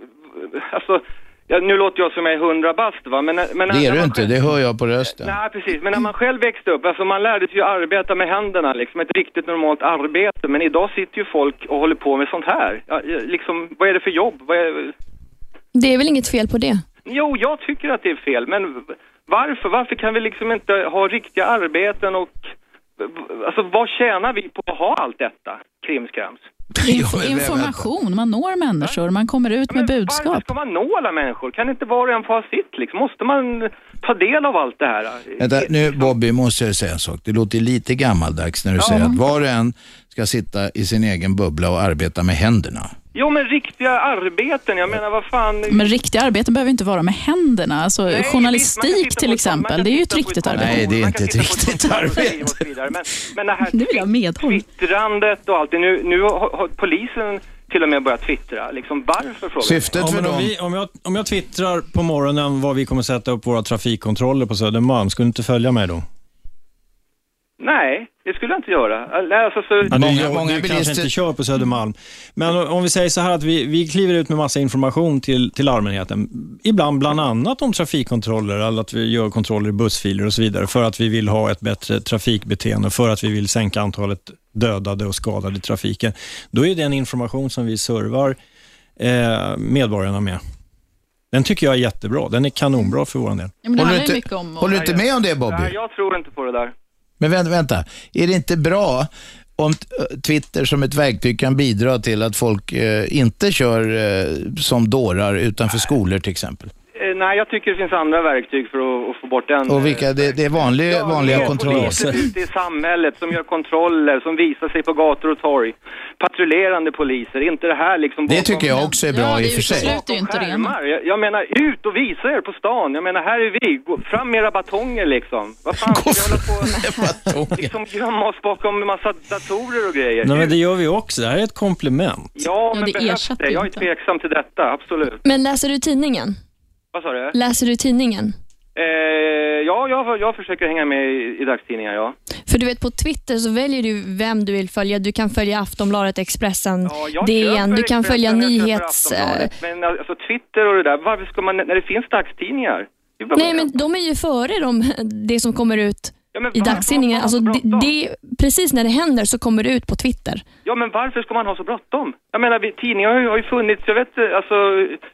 alltså, ja, nu låter jag som jag är hundra bast va, men... men det är du inte, själv- det hör jag på rösten. Nej, precis. Men när man själv växte upp, alltså man lärde sig ju arbeta med händerna, liksom ett riktigt normalt arbete. Men idag sitter ju folk och håller på med sånt här. Ja, ja, liksom, vad är det för jobb? Vad är... Det är väl inget fel på det? Jo, jag tycker att det är fel, men varför? Varför kan vi liksom inte ha riktiga arbeten och... Alltså vad tjänar vi på att ha allt detta krimskrams? Info, information, man når människor, man kommer ut med Varför budskap. ska man nå alla människor? Kan inte var och en få ha sitt liksom? Måste man ta del av allt det här? Vänta, nu Bobby måste jag säga en sak. Det låter lite gammaldags när du Ja. säger att var och en ska sitta i sin egen bubbla och arbeta med händerna. Jo, men riktiga arbeten, jag menar vad fan... Men riktiga arbeten behöver inte vara med händerna. Alltså, journalistik till exempel, det är ju ett riktigt arbete. Nej, det är inte ett riktigt arbete. Men, men det här vill jag medhåll. twittrandet och allt det, nu, nu har, polisen till och med börjat twittra. Liksom, varför frågar jag? ja, men om, vi, om, jag, om jag twittrar på morgonen var vi kommer sätta upp våra trafikkontroller på Södermalm, skulle du inte följa mig då? Nej, det skulle jag inte göra. Alltså, så... Ja, du, du kanske inte kör på Södermalm. Men om vi säger så här att vi, vi kliver ut med massa information till, till allmänheten. Ibland bland annat om trafikkontroller, eller att vi gör kontroller i bussfiler och så vidare. För att vi vill ha ett bättre trafikbeteende, för att vi vill sänka antalet dödade och skadade i trafiken. Då är det en information som vi servar eh, medborgarna med. Den tycker jag är jättebra. Den är kanonbra för vår del. Ja, men det Håller du inte- mycket om... håller du inte med om det Bobby? Nej, jag tror inte på det där. Men vänta, vänta. Är det inte bra om Twitter som ett verktyg kan bidra till att folk eh, inte kör eh, som dårar utanför skolor till exempel? Nej, jag tycker det finns andra verktyg för att, att få bort den. Och vilka? Det, det är vanliga, vanliga Mer kontroller. poliser ute i samhället som gör kontroller, som visar sig på gator och torg. Patrullerande poliser, inte det här liksom... Det tycker jag också är bra i och för sig. Bakom skärmar. Jag, jag menar, ut och visa er på stan. Jag menar, här är vi. Gå fram med era batonger liksom. Vad fan ska vi hålla på liksom gömma oss bakom en massa datorer och grejer? Nej, men det gör vi också. Det här är ett komplement. Ja, men det behövs det? Jag är inte. tveksam till detta, absolut. Men läser du tidningen? Vad sa du? Läser du tidningen? Eh, ja, jag, jag försöker hänga med i, i dagstidningar, ja. För du vet på Twitter så väljer du vem du vill följa. Du kan följa Aftonbladet, Expressen, Jag DN. Du kan följa nyhets... eh. Men alltså Twitter och det där, varför ska man, när det finns dagstidningar? Det Nej, men de är ju före de, det som kommer ut Ja, i varför dagstidningen. Alltså, det, det, precis när det händer så kommer det ut på Twitter. Ja, men varför ska man ha så bråttom? Jag menar, vi, tidningar har ju, har ju funnits, jag vet inte, alltså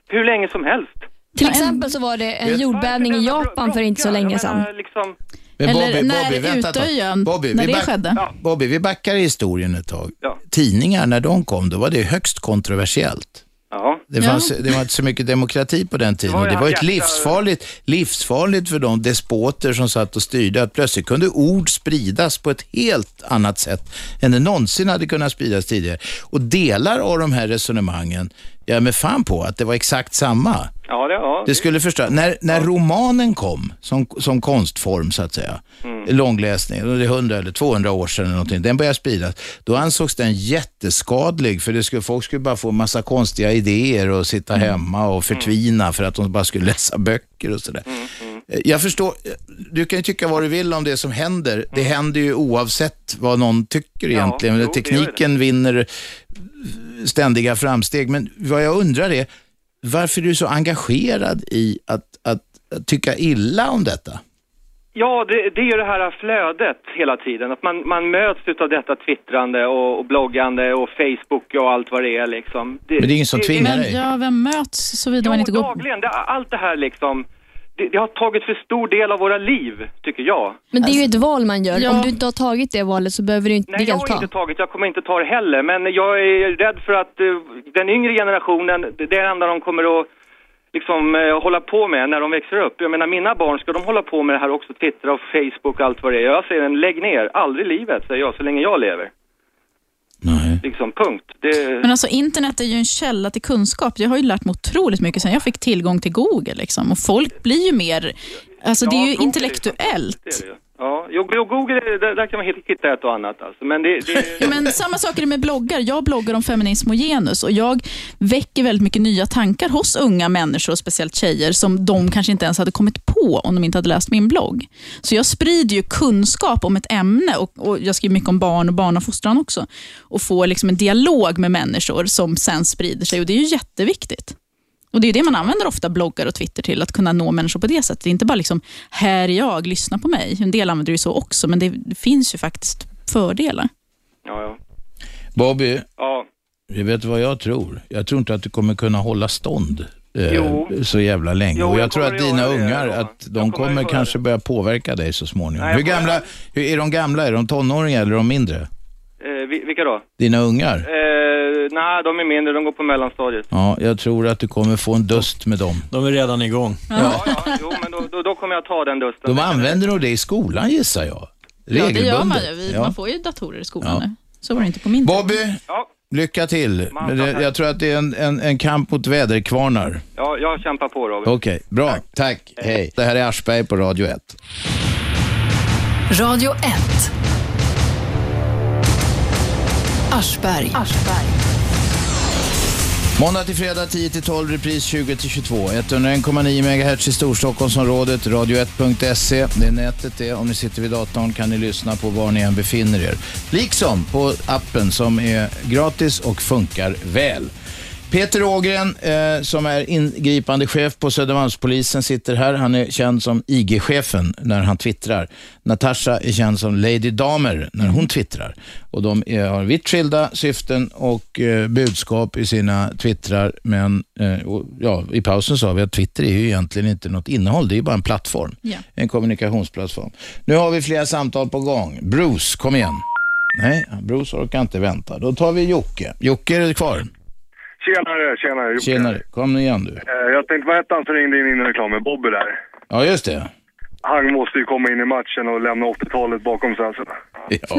hur länge som helst. Till exempel så var det en jordbävning i Japan för inte så länge sedan. Liksom, Men Eller Bobby, när Bobby. Utöjen, Bobby, när det back- skedde. Bobby, vi backar i historien ett tag. Ja. Tidningar, när de kom, då var det högst kontroversiellt. Ja. Det, fanns, det var inte så mycket demokrati på den tiden. Det var det var ett livsfarligt, livsfarligt för de despoter som satt och styrde att plötsligt kunde ord spridas på ett helt annat sätt än det någonsin hade kunnat spridas tidigare. Och delar av de här resonemangen, jag är med fan på att det var exakt samma. Ja, det, ja. Det skulle förstöra. När, när romanen kom som, som konstform så att säga, Mm. långläsning, det är 100 eller 200 år sedan eller någonting, den började spridas. Då ansågs den jätteskadlig för det skulle, folk skulle bara få massa konstiga idéer och sitta Mm. hemma och förtvina för att de bara skulle läsa böcker och sådär. Mm, Eh, Jag förstår, du kan ju tycka vad du vill om det som händer. Det händer ju oavsett vad någon tycker egentligen. jo, det Tekniken vinner ständiga framsteg. Men vad jag undrar är, varför är du så engagerad i att, att, att tycka illa om detta? Ja, det, det är ju det här flödet hela tiden. Att man, man möts av detta twittrande och, och bloggande och Facebook och allt vad det är liksom. Men det är ingen som tvingar dig. Ja, vem möts såvida man inte går... Dagligen, det, allt det här liksom. Det, det har tagit för stor del av våra liv, tycker jag. Men det är ju ett val man gör. Ja. Om du inte har tagit det valet så behöver du inte Nej, jag har delta. inte tagit, jag kommer inte ta det heller. Men jag är rädd för att eh, den yngre generationen, det det är det enda de kommer att liksom eh, hålla på med när de växer upp. Jag menar, mina barn, ska de hålla på med det här också, Twitter och Facebook och allt vad det är? Jag säger en lägg ner, aldrig i livet, säger jag, så länge jag lever. Nej. Liksom, punkt. Det... Men alltså internet är ju en källa till kunskap. Jag har ju lärt mig otroligt mycket sen jag fick tillgång till Google. Liksom. Och folk blir ju mer... Alltså det är ju intellektuellt. Det är. Ja. Jo, Google, där, där kan man hitta- hitta ett och annat alltså. Men det, det Ja, men samma sak är det med bloggar. Jag bloggar om feminism och genus och jag väcker väldigt mycket nya tankar hos unga människor, speciellt tjejer, som de kanske inte ens hade kommit på om de inte hade läst min blogg. Så jag sprider ju kunskap om ett ämne och, och jag skriver mycket om barn och barnafostran också och får liksom en dialog med människor som sen sprider sig och det är ju jätteviktigt. Och Det är ju det man använder ofta bloggar och Twitter till, att kunna nå människor på det sättet. Det är inte bara liksom, här är jag, lyssna på mig. En del använder det ju så också, men det, det finns ju faktiskt fördelar. ja, ja. Bobby, ja. du vet vad jag tror? Jag tror inte att du kommer kunna hålla stånd eh, Jo. så jävla länge. Jo, och jag, jag tror att kommer dina det, ungar, ja. att de kommer, göra kanske börja påverka dig så småningom. Nej, jag hur kommer- gamla, hur, är de gamla? Är de tonåringar eller är de mindre? Eh, vi- vilka då? Dina ungar? Eh, nej, de är mindre, de går på mellanstadiet. Ja, jag tror att du kommer få en dust med dem. De är redan igång. Ja, ja, jo, men då, då, då kommer jag ta den dusten. De använder nog det i skolan gissar jag. Ja, det gör man Regelbundet. ju. Vi, Ja. Man får ju datorer i skolan Ja. nu. Så var det inte på min tid. Bobby, Ja. lycka till. Det, tack. jag tror att det är en, en, en kamp mot väderkvarnar. Ja, jag kämpar på Robin. Okej, bra. Tack. Hej. Det här är Aschberg på Radio 1. Radio 1. Aschberg. Måndag till fredag 10 till 12, repris 20 till 22. 101,9 MHz i Storstockholmsområdet, radio1.se. Det är nätet det. Om ni sitter vid datorn kan ni lyssna på var ni än befinner er. Liksom på appen som är gratis och funkar väl. Peter Ågren, eh, som är ingripande chef på Södermalmspolisen, sitter här. Han är känd som IG-chefen när han twittrar. Natasha är känd som Lady Damer när hon twittrar. Och de är, har vitt skilda syften och eh, budskap i sina twittrar. Men eh, och, ja, i pausen sa vi att Twitter är ju egentligen inte något innehåll, det är bara en plattform. Ja. En kommunikationsplattform. Nu har vi flera samtal på gång. Bruce, kom igen. Nej, Bruce orkar inte vänta. Då tar vi Jocke. Jocke, är du kvar? Tjenare, tjenare. Jocke. Tjenare, kom igen du. Eh, Jag tänkte, vad hette han som ringde in innan reklamen? Bobby där. Ja, just det. Han måste ju komma in i matchen och lämna 80-talet bakom sig. Alltså. Ja,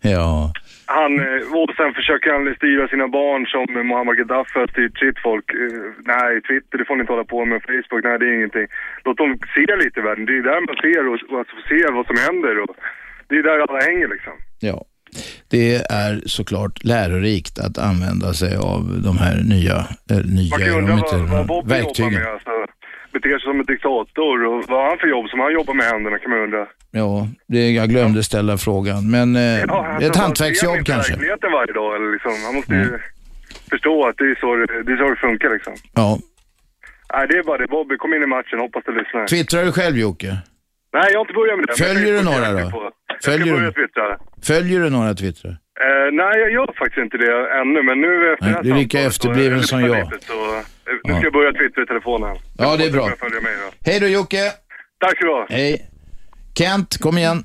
ja. Han, eh, och sen försöker han styra sina barn som Muammar Gaddafi har styrt sitt folk. Eh, Nej, Twitter, det får ni inte hålla på med. Facebook, nej det är ingenting. Låt dem se lite i världen. Det är där man ser och, och alltså, ser vad som händer. Och det är där alla hänger liksom. ja. Det är såklart lärorikt att använda sig av de här nya, äh, nya Man kan undra vad, vad Bobby jobbar verktygen. med. Alltså, beter sig som en diktator. Och vad har han för jobb som han jobbar med händerna kan man undra. Ja, det, jag glömde ställa frågan. Men eh, Ja, ett alltså, han hantverksjobb kanske. verkligheten varje dag. Eller liksom, han måste ju förstå att det är, så, det- det är så det funkar liksom. Ja. Nej, det är bara det. Bobby, kom in i matchen. Hoppas du lyssnar. Twittrar du själv Jocke? Nej, jag har inte börjat med det. Följer du några då? på. Följer du- twittra. Följer du några twittrar? Eh, nej, jag gör faktiskt inte det ännu, men nu efter Nej, det här du är lika efterbliven som jag. lite Så, eh, nu ska jag börja twittra i telefonen. Ja, det är bra. Då. Hej då Jocke! Tack ska du. Hej. Kent, kom igen.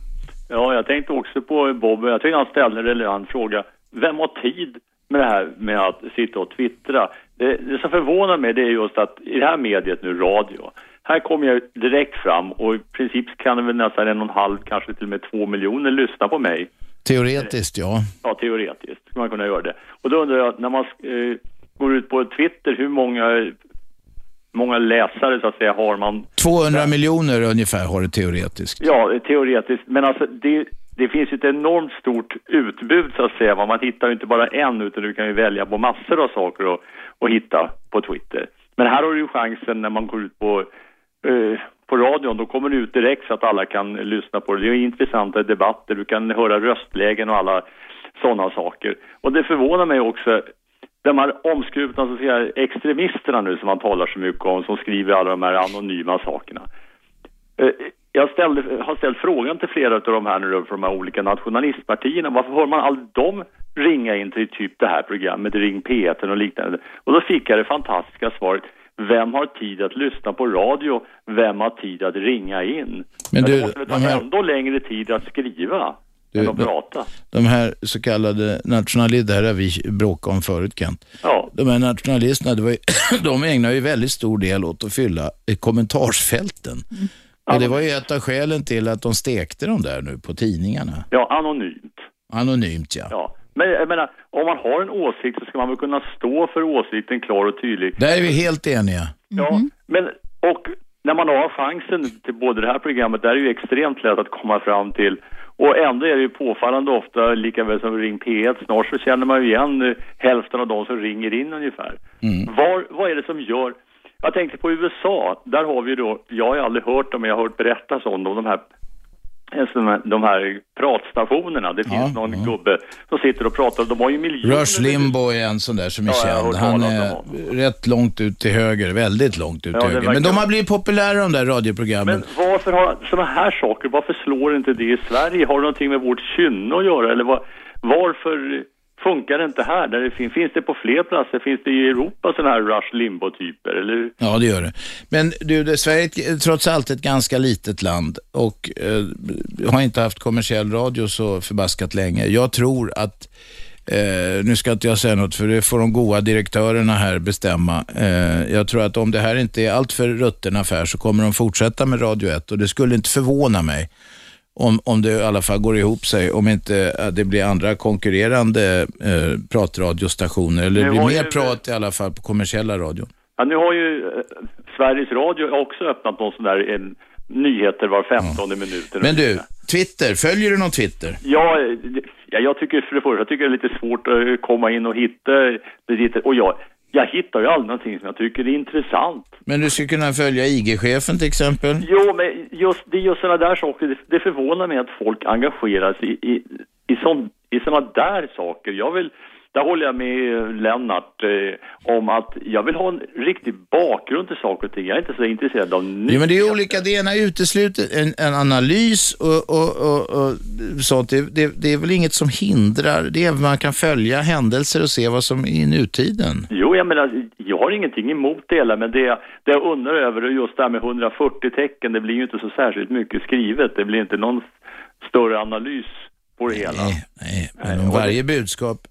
Ja, jag tänkte också på Bob. Jag tycker han ställde en relevant fråga. Vem har tid med det här med att sitta och twittra? Det, det som förvånar mig det är just att i det här mediet nu, radio, här kommer jag direkt fram och i princip kan det väl nästan en och en halv, kanske till och med två miljoner lyssna på mig. Teoretiskt, ja. Ja, teoretiskt skulle man kunna göra det. Och då undrar jag, när man eh, går ut på Twitter, hur många, många läsare så att säga har man 200 miljoner ungefär har det teoretiskt. Ja, teoretiskt. Men alltså det, det finns ju ett enormt stort utbud så att säga. Man hittar ju inte bara en utan du kan ju välja på massor av saker och, och hitta på Twitter. Men här har du ju chansen när man går ut på, eh, på radion. Då kommer det ut direkt så att alla kan lyssna på det. Det är intressanta debatter. Du kan höra röstlägen och alla sådana saker. Och det förvånar mig också de här omskrutna så säga, extremisterna nu som man talar så mycket om som skriver alla de här anonyma sakerna. Eh, Jag ställde, har ställt frågan till flera av de här nu då, från de här olika nationalistpartierna. Varför hör man aldrig dem ringa in till typ det här programmet, Ring P1 och liknande? Och då fick jag det fantastiska svaret. Vem har tid att lyssna på radio? Vem har tid att ringa in? Men du, det måste ta här- ändå längre tid att skriva Du, än att de- prata. De här så kallade nationalisterna, det här har vi bråkat om förut Kent. Ja. De här nationalisterna, det var ju, de ägnar ju väldigt stor del åt att fylla eh, kommentarsfälten. Och det var ju ett av skälen till att de stekte de där nu på tidningarna. Ja, anonymt. Anonymt ja. Ja. Men jag menar, om man har en åsikt så ska man väl kunna stå för åsikten klar och tydlig. Där är vi helt eniga. Ja, men och när man har chansen till både det här programmet, där är det ju extremt lätt att komma fram till och ändå är det ju påfallande ofta, lika väl som Ring P1, snart så känner man ju igen eh, hälften av de som ringer in ungefär. Var, vad är det som gör... Jag tänkte på USA, där har vi då, jag har aldrig hört dem, men jag har hört berättas om dem, de här- de här pratstationerna. Det finns någon gubbe som sitter och pratar, de har ju miljoner... Rush Limbo är en sån där som är Ja, känd. Han är rätt långt ut till höger, väldigt långt ut Ja, till höger. Men verkar- de har blivit populära de där radioprogrammen. Men varför har sådana här saker, varför slår inte det i Sverige? Har det någonting med vårt kynne att göra? Eller vad, varför funkar det inte här? Där det finns, finns det på fler platser? Finns det i Europa sådana här Rush Limbo-typer? Eller? Ja, det gör det. Men du, det, Sverige är trots allt ett ganska litet land och eh, har inte haft kommersiell radio så förbaskat länge. Jag tror att Eh, nu ska inte jag säga något för det får de goda direktörerna här bestämma. Eh, jag tror att om det här inte är allt för rutten affär så kommer de fortsätta med Radio 1 och det skulle inte förvåna mig om, om det i alla fall går ihop sig, om inte eh, det blir andra konkurrerande eh, pratradiostationer eller det blir mer ju- prat i alla fall på kommersiella radion. Ja, nu har ju eh, Sveriges Radio också öppnat någon sån där en, nyheter var femtonde minut. eller Men du, Twitter, följer du någon Twitter? Ja, eh, ja, jag tycker för det första, jag tycker det är lite svårt att komma in och hitta och jag, jag hittar ju aldrig någonting som jag tycker är intressant. Men du skulle kunna följa IG-chefen till exempel? Jo, men just, det är just sådana där saker, det, det förvånar mig att folk engagerar sig i, i, i, sån, i sådana där saker. Jag vill, där håller jag med Lennart eh, om att jag vill ha en riktig bakgrund till saker och ting. Jag är inte så intresserad av Jo, men det är olika, det ena utesluter en, en analys och, och, och, och sånt. Det, det, det är väl inget som hindrar, det är man kan följa händelser och se vad som är i nutiden. Jo, jag menar, jag har ingenting emot det hela, men det, det jag undrar över är just det här med 140 tecken, det blir ju inte så särskilt mycket skrivet. Det blir inte någon större analys på det hela. Nej, men om varje budskap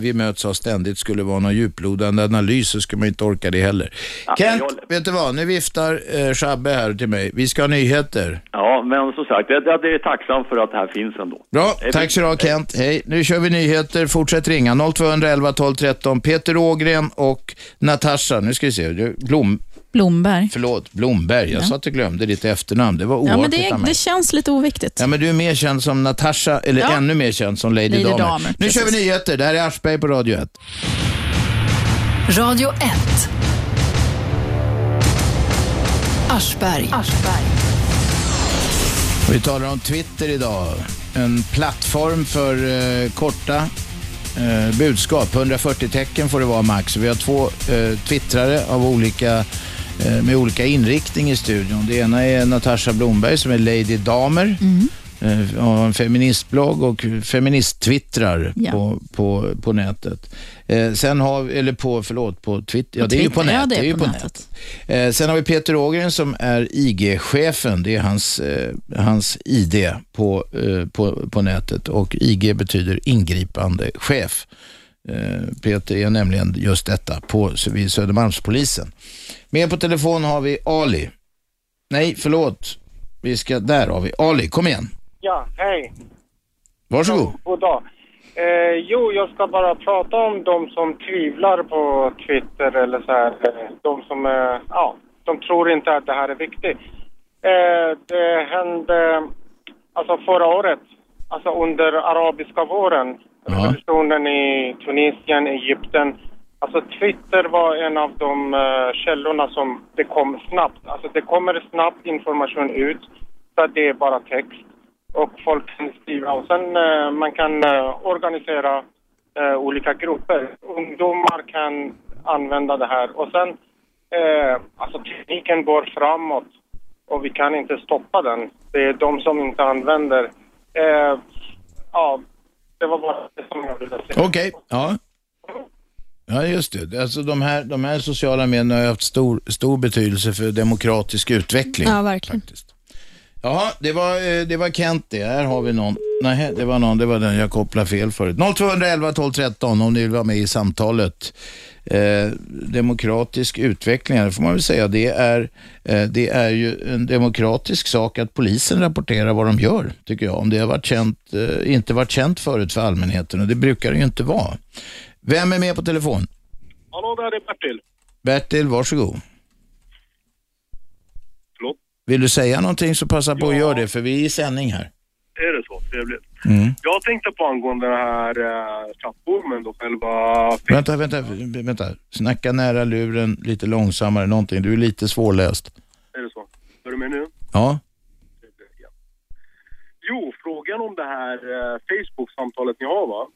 vi möts av ständigt skulle vara någon djuplodande analys så skulle man inte orka det heller. Ja, Kent, jag- vet du vad? Nu viftar eh, Shabbe här till mig. Vi ska ha nyheter. Ja, men som sagt, jag, jag är tacksam för att det här finns ändå. Bra, tack så du ha Kent. Hej. Nu kör vi nyheter. Fortsätt ringa 0211 12 13. Peter Ågren och Natasha, nu ska vi se, Blom, Blomberg. förlåt, Blomberg. Jag Ja. sa att du glömde ditt efternamn. Det var Ja, oartigt men det, av mig. det känns lite oviktigt. Ja, men du är mer känd som Natasha, eller Ja. ännu mer känd som Lady, Lady Damer. Damer, Nu kör vi nyheter. Det här är Aschberg på Radio 1. Radio 1. Aschberg. Vi talar om Twitter idag. En plattform för eh, korta eh, budskap. 140 tecken får det vara max. Vi har två eh, twittrare av olika, med olika inriktning i studion. Det ena är Natasha Blomberg som är Lady Damer. Eh, har en feministblogg och feministtwittrar Ja. på, på, på nätet. Eh, sen har vi, eller på, förlåt, på Twitter. Ja, det är ju på Twitter, ja, det är ju på på nätet. nätet. Eh, sen har vi Peter Ågren som är IG-chefen. Det är hans, eh, hans ID på, eh, på, på nätet och IG betyder ingripande chef. Eh, Peter är nämligen just detta på, vid Södermalmspolisen. Med på telefon har vi Ali. Nej, förlåt. Vi ska, där har vi Ali. Kom igen. Ja, hej. Varsågod. God dag. Eh, jo, jag ska bara prata om de som tvivlar på Twitter eller så här. eh, De som, eh, ja, de tror inte att det här är viktigt. Eh, det hände alltså förra året, alltså under arabiska våren, revolutionen i Tunisien, Egypten. Alltså Twitter var en av de uh, källorna som det kom snabbt. Alltså det kommer snabbt information ut, så att det är bara text och folk kan skriva och sen uh, man kan uh, organisera olika grupper. Ungdomar kan använda det här och sen alltså tekniken går framåt och vi kan inte stoppa den. Det är de som inte använder. Ja, det var bara det som jag ville säga. Okej, ja. Ja, just det. Alltså, de, här, de här sociala medierna har ju haft stor, stor betydelse för demokratisk utveckling. Ja, verkligen. Jaha, det var, eh, det var Kent det. Här har vi någon. Nej, det var någon. Det var den jag kopplade fel förut. 0211 12 13 om ni vill vara med i samtalet. Eh, demokratisk utveckling, det får man väl säga. Det är, eh, det är ju en demokratisk sak att polisen rapporterar vad de gör, tycker jag. Om det har varit känt, eh, inte varit känt förut för allmänheten och det brukar det ju inte vara. Vem är med på telefon? Hallå, där är Bertil. Bertil, varsågod. Vill du säga någonting så passa på att göra det, för vi är i sändning här. Är det så? Trevligt. Mm. Jag tänkte på angående den här uh, chattformen då, själva... Vänta, vänta, vänta. Snacka nära luren, lite långsammare, någonting. Du är lite svårläst. Är det så? Är du med nu? Ja. Jo, frågan om det här eh, Facebook-samtalet ni har va?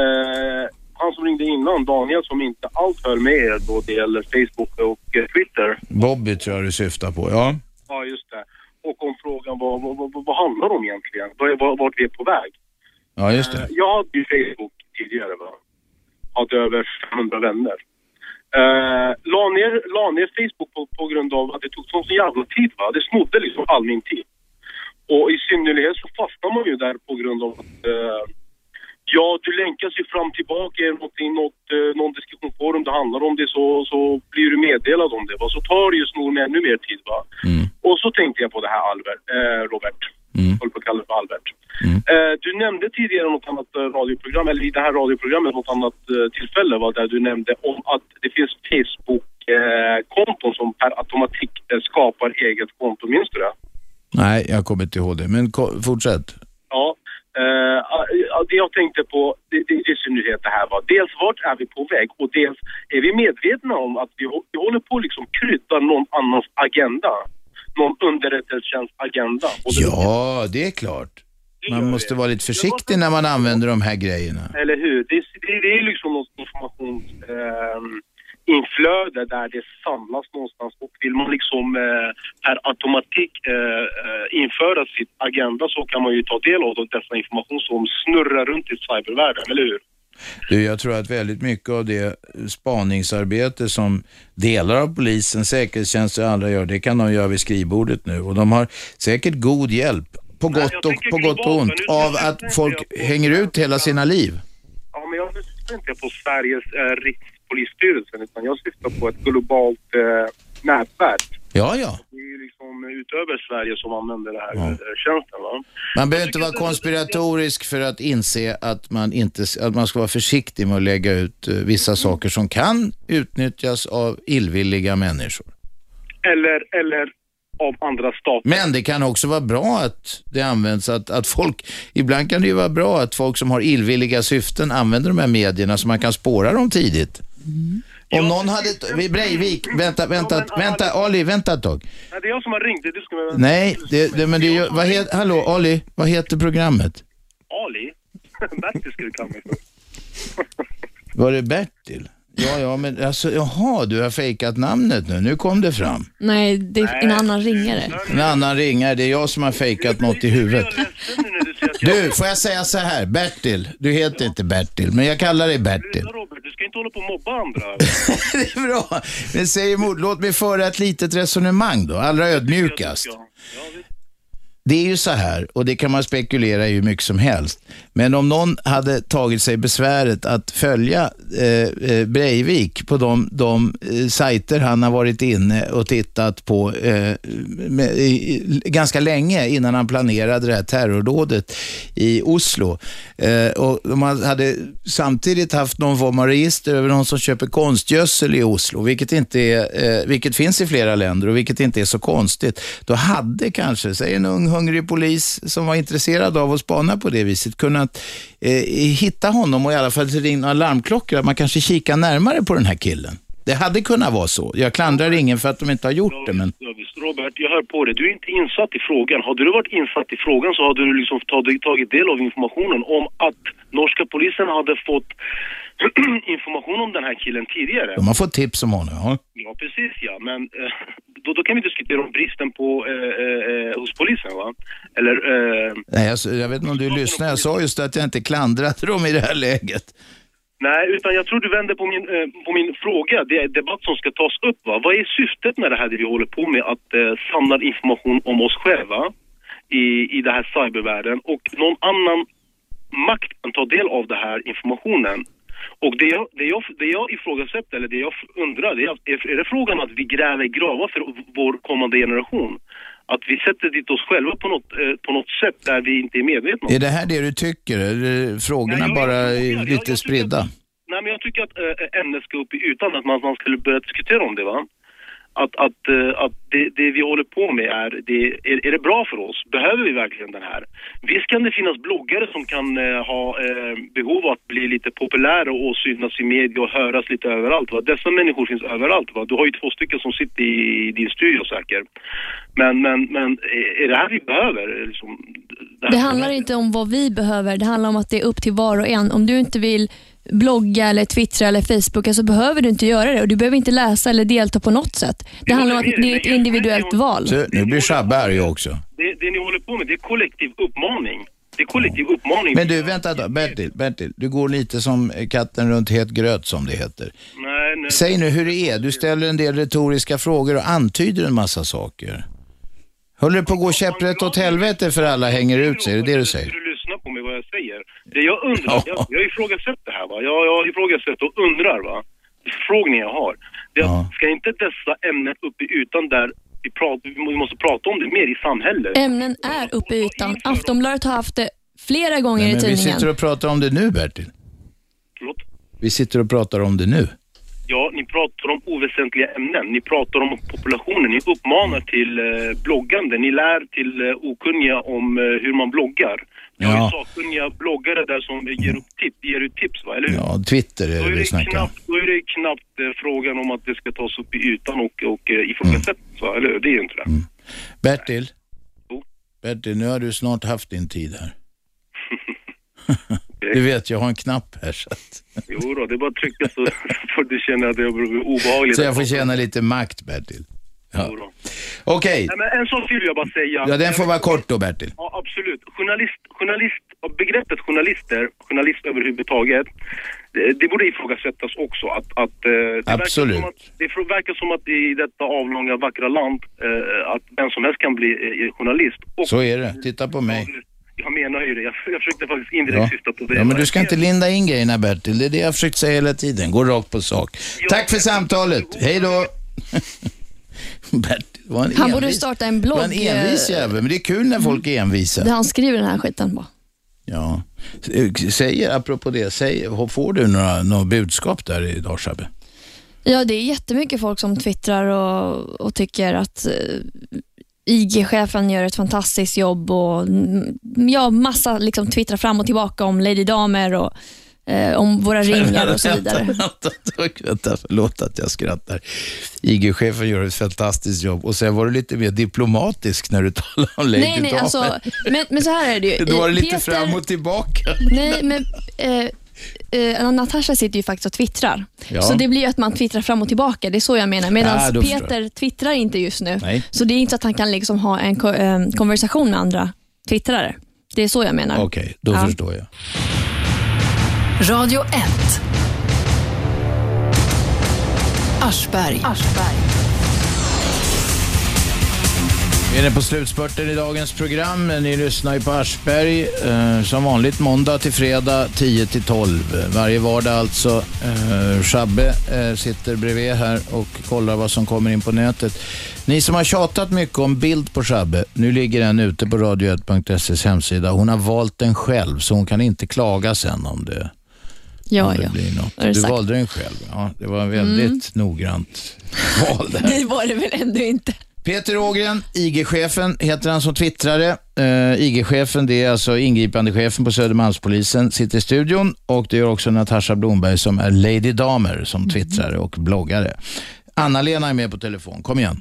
Eh, han som ringde innan, Daniel, som inte alls höll med då det gäller Facebook och eh, Twitter. Bobby tror jag du syftar på, ja. Ja, just det. Och om frågan vad, vad, vad, vad handlar det om egentligen? Vad- Vart vi är på väg? Ja, just Eh, det. Jag hade ju Facebook tidigare va. Hade över 500 vänner. Eh, la, ner, la ner Facebook på, på grund av att det tog sån jävla tid va. Det snodde liksom all min tid. Och i synnerhet så fastnar man ju där på grund av att eh, Ja, du länkas ju fram tillbaka i någonting, något, eh, någon diskussionsforum det handlar om det så, så blir du meddelad om det. Va? Så tar det ju snor med ännu mer tid. Va? Och så tänkte jag på det här Albert, eh, Robert. Jag håller på att kalla det för Albert. Eh, du nämnde tidigare något annat eh, radioprogram, eller i det här radioprogrammet något annat eh, tillfälle va? där du nämnde om att det finns Facebook-konton som per automatik eh, skapar eget konto. Minns du det? Nej, jag kommer inte ihåg det. Men fortsätt. Ja, eh, ja, det jag tänkte på, det, det, det synnerhet det här var, dels vart är vi på väg och dels är vi medvetna om att vi, vi håller på att liksom krydda någon annans agenda. Någon underrättelsetjänstagenda. Och det- Ja, det är klart. Man måste vara lite försiktig när man använder de här grejerna. Eller hur? Det, det, det är liksom något informationsinflöde inflöde där det samlas någonstans och vill man liksom eh, per automatik eh, eh, införa sitt agenda så kan man ju ta del av dessa information som snurrar runt i cybervärlden, eller hur? Du, jag tror att väldigt mycket av det spaningsarbete som delar av polisen, säkerhetstjänster och andra gör, det kan de göra vid skrivbordet nu. Och de har säkert god hjälp, på gott och på gott och ont, av att folk hänger ut hela sina liv. Ja, men jag syftar inte på Sveriges eh, rikspolisstyrelsen utan jag syftar på ett globalt eh, nätverk. Ja, ja. Det är ju liksom utöver Sverige som använder den här eh, tjänsten. Va? Man behöver inte vara konspiratorisk för att inse att man, inte, att man ska vara försiktig med att lägga ut eh, vissa saker som kan utnyttjas av illvilliga människor. Eller, eller av andra stater. Men det kan också vara bra att det används, att, att folk, ibland kan det ju vara bra att folk som har illvilliga syften använder de här medierna så man kan spåra dem tidigt. Om någon hade, vid Breivik, vänta, vänta, vänta, Ali, vänta ett tag. Nej, det är jag som har ringt. Det är du som är... Nej, det, det, men det är ju, vad heter, hallå Ali, vad heter programmet? Ali? Bertil skulle du kalla mig för. Var det Bertil? Ja, ja, men alltså, jaha, du har fejkat namnet nu. Nu kom det fram. Nej, det är en annan ringare. En annan ringare, det är jag som har fejkat något i huvudet. Du, får jag säga så här, Bertil, du heter inte Bertil, men jag kallar dig Bertil. Robert, du ska inte hålla på och mobba andra. det är bra. Men säg emot, låt mig föra ett litet resonemang då, allra ödmjukast. Det är ju så här, och det kan man spekulera i hur mycket som helst. Men om någon hade tagit sig besväret att följa eh, eh Breivik på de, de eh, sajter han har varit inne och tittat på eh, med, i, ganska länge innan han planerade det här terrordådet i Oslo. Eh, och man hade samtidigt haft någon form av register över någon som köper konstgödsel i Oslo, vilket, inte är, eh, vilket finns i flera länder och vilket inte är så konstigt. Då hade kanske, säg en ung hungrig polis som var intresserad av att spana på det viset, kunnat eh, hitta honom och i alla fall ringa larmklockor, att man kanske kikar närmare på den här killen. Det hade kunnat vara så. Jag klandrar ingen för att de inte har gjort det, men. Robert, jag hör på dig. Du är inte insatt i frågan. Hade du varit insatt i frågan så hade du liksom tagit, tagit del av informationen om att norska polisen hade fått information om den här killen tidigare. de har fått tips om honom. Ja. Ja, precis ja. Men eh, då, då kan vi diskutera om bristen på, eh, eh, eh, hos polisen va? Eller, eh, Nej, jag, jag vet inte om du lyssnar. Jag sa just att jag inte klandrade dem i det här läget. nej, utan jag tror du vänder på min, eh, på min fråga. Det är debatt som ska tas upp va? Vad är syftet med det här det vi håller på med? Att eh, samla information om oss själva i, i den här cybervärlden och någon annan makt kan ta del av den här informationen. Och det jag, det jag, det jag ifrågasätter, eller det jag undrar, det är, är det frågan att vi gräver gravar för vår kommande generation? Att vi sätter dit oss själva på något, eh, på något sätt där vi inte är medvetna om Är det här det du tycker? Är frågorna bara är lite spridda? Nej, men jag tycker att äh, ämnet ska upp i ytan, att man, man skulle börja diskutera om det. va? Att, att, eh, att det, det vi håller på med är det, är, är det bra för oss? Behöver vi verkligen den här? Visst kan det finnas bloggare som kan eh, ha eh, behov av att bli lite populära och synas i media och höras lite överallt. Va? Dessa människor finns överallt. Va? Du har ju två stycken som sitter i din studio säkert. Men, men, men eh, är det här vi behöver? Liksom, Det handlar inte om vad vi behöver, det handlar om att det är upp till var och en. Om du inte vill blogga eller twittra eller facebooka så behöver du inte göra det och du behöver inte läsa eller delta på något sätt. Det handlar om att det är ett individuellt val. Så, nu blir Shabbe arg också. det, det ni håller på med det är kollektiv uppmaning. Det är kollektiv uppmaning. Men du, vänta då. Bertil, Bertil, du går lite som katten runt het gröt som det heter. Nej, nej. Säg nu hur det är. Du ställer en del retoriska frågor och antyder en massa saker. Håller det på att gå käpprätt åt helvete för alla hänger ut sig? Är det det du säger? Du lyssnar på mig vad jag säger. Det jag undrar, jag, jag ifrågasätter det här va. Jag, jag ifrågasätter och undrar va. Förfrågningen jag har. Det, är- Ska inte dessa ämnen upp i ytan där vi, pratar, vi måste prata om det mer i samhället? Ämnen är uppe i ytan. Aftonbladet har haft det flera gånger Nej, i men vi tidningen. sitter och pratar om det nu, Bertil. Förlåt? Vi sitter och pratar om det nu. Ja, ni pratar om oväsentliga ämnen. Ni pratar om populationen. Ni uppmanar till eh, bloggande. Ni lär till eh, okunniga om eh, hur man bloggar. Har ju Ja. sakkunniga bloggare där som ger, upp tips, ger ut tips, va? eller hur? Ja, Twitter är det vi snackar knappt, då är det knappt eh, frågan om att det ska tas upp i ytan och, och eh, ifrågasättas, va? eller hur? Det är ju inte det. Mm. Bertil? Bertil, nu har du snart haft din tid här. Du vet, jag har en knapp här så att, Jo då, det är bara att trycka så får du känna att det blir obehagligt. så jag får känna lite makt, Bertil. Ja. Okej, men en sak vill jag bara säga. ja, den får vara kort då, Bertil. Ja, absolut. Journalist, journalist, begreppet journalister, journalist överhuvudtaget, det, det borde ifrågasättas också. Att, att, eh, det Absolut. Verkar att, det verkar som att i detta avlånga, vackra land, eh, att vem som helst kan bli eh, journalist. Och Så är det. Titta på mig. Jag menar ju det. Jag, jag försökte faktiskt indirekt Ja. syfta på det. ja, men du ska inte linda in grejerna, Bertil. Det är det jag har försökt säga hela tiden. Gå rakt på sak. Tack för samtalet. Hej då. Bertil var en Han borde envis- starta en blogg. var en envis eh, jävel, men det är kul när folk är envisa. Där han skriver den här skiten på. Ja. Säger, apropå det, säg, får du några, några budskap där idag, Shabbe? Ja, det är jättemycket folk som twittrar och, och tycker att eh, IG-chefen gör ett fantastiskt jobb och mm, ja, massa liksom twittrar fram och tillbaka om Lady Damer och eh, om våra ringar och så vidare. Vänta, vänta, vänta, förlåt att jag skrattar. IG-chefen gör ett fantastiskt jobb och sen var du lite mer diplomatisk när du talade om Lady Nej, nej, Damer. alltså, men, men så här är det ju. Då var det lite Peter- fram och tillbaka. Nej, men eh, eh, Natasha sitter ju faktiskt och twittrar. Ja. Så det blir ju att man twittrar fram och tillbaka. Det är så jag menar. Medan Ja, Peter twittrar inte just nu. Nej. Så det är inte så att han kan liksom ha en ko- eh, konversation med andra twittrare. Det är så jag menar. Okej, då Ja. förstår jag. Radio 1. Aschberg. Vi är inne på slutspurten i dagens program. Ni lyssnar ju på Aschberg eh, som vanligt måndag till fredag 10 till 12. Varje vardag alltså. Eh, Shabbe eh, sitter bredvid här och kollar vad som kommer in på nätet. Ni som har tjatat mycket om bild på Shabbe, nu ligger den ute på radio1.ses hemsida. Hon har valt den själv så hon kan inte klaga sen om det, Ja, ja. du sagt. valde den själv. Ja, det var väldigt noggrant val där. Det var det väl ändå inte. Peter Ågren, IG-chefen heter han som twittrare. Uh, IG-chefen det är alltså ingripandechefen på Södermalmspolisen, sitter i studion och det gör också Natasha Blomberg som är Lady Damer som twittrare och bloggare. Anna-Lena är med på telefon, kom igen.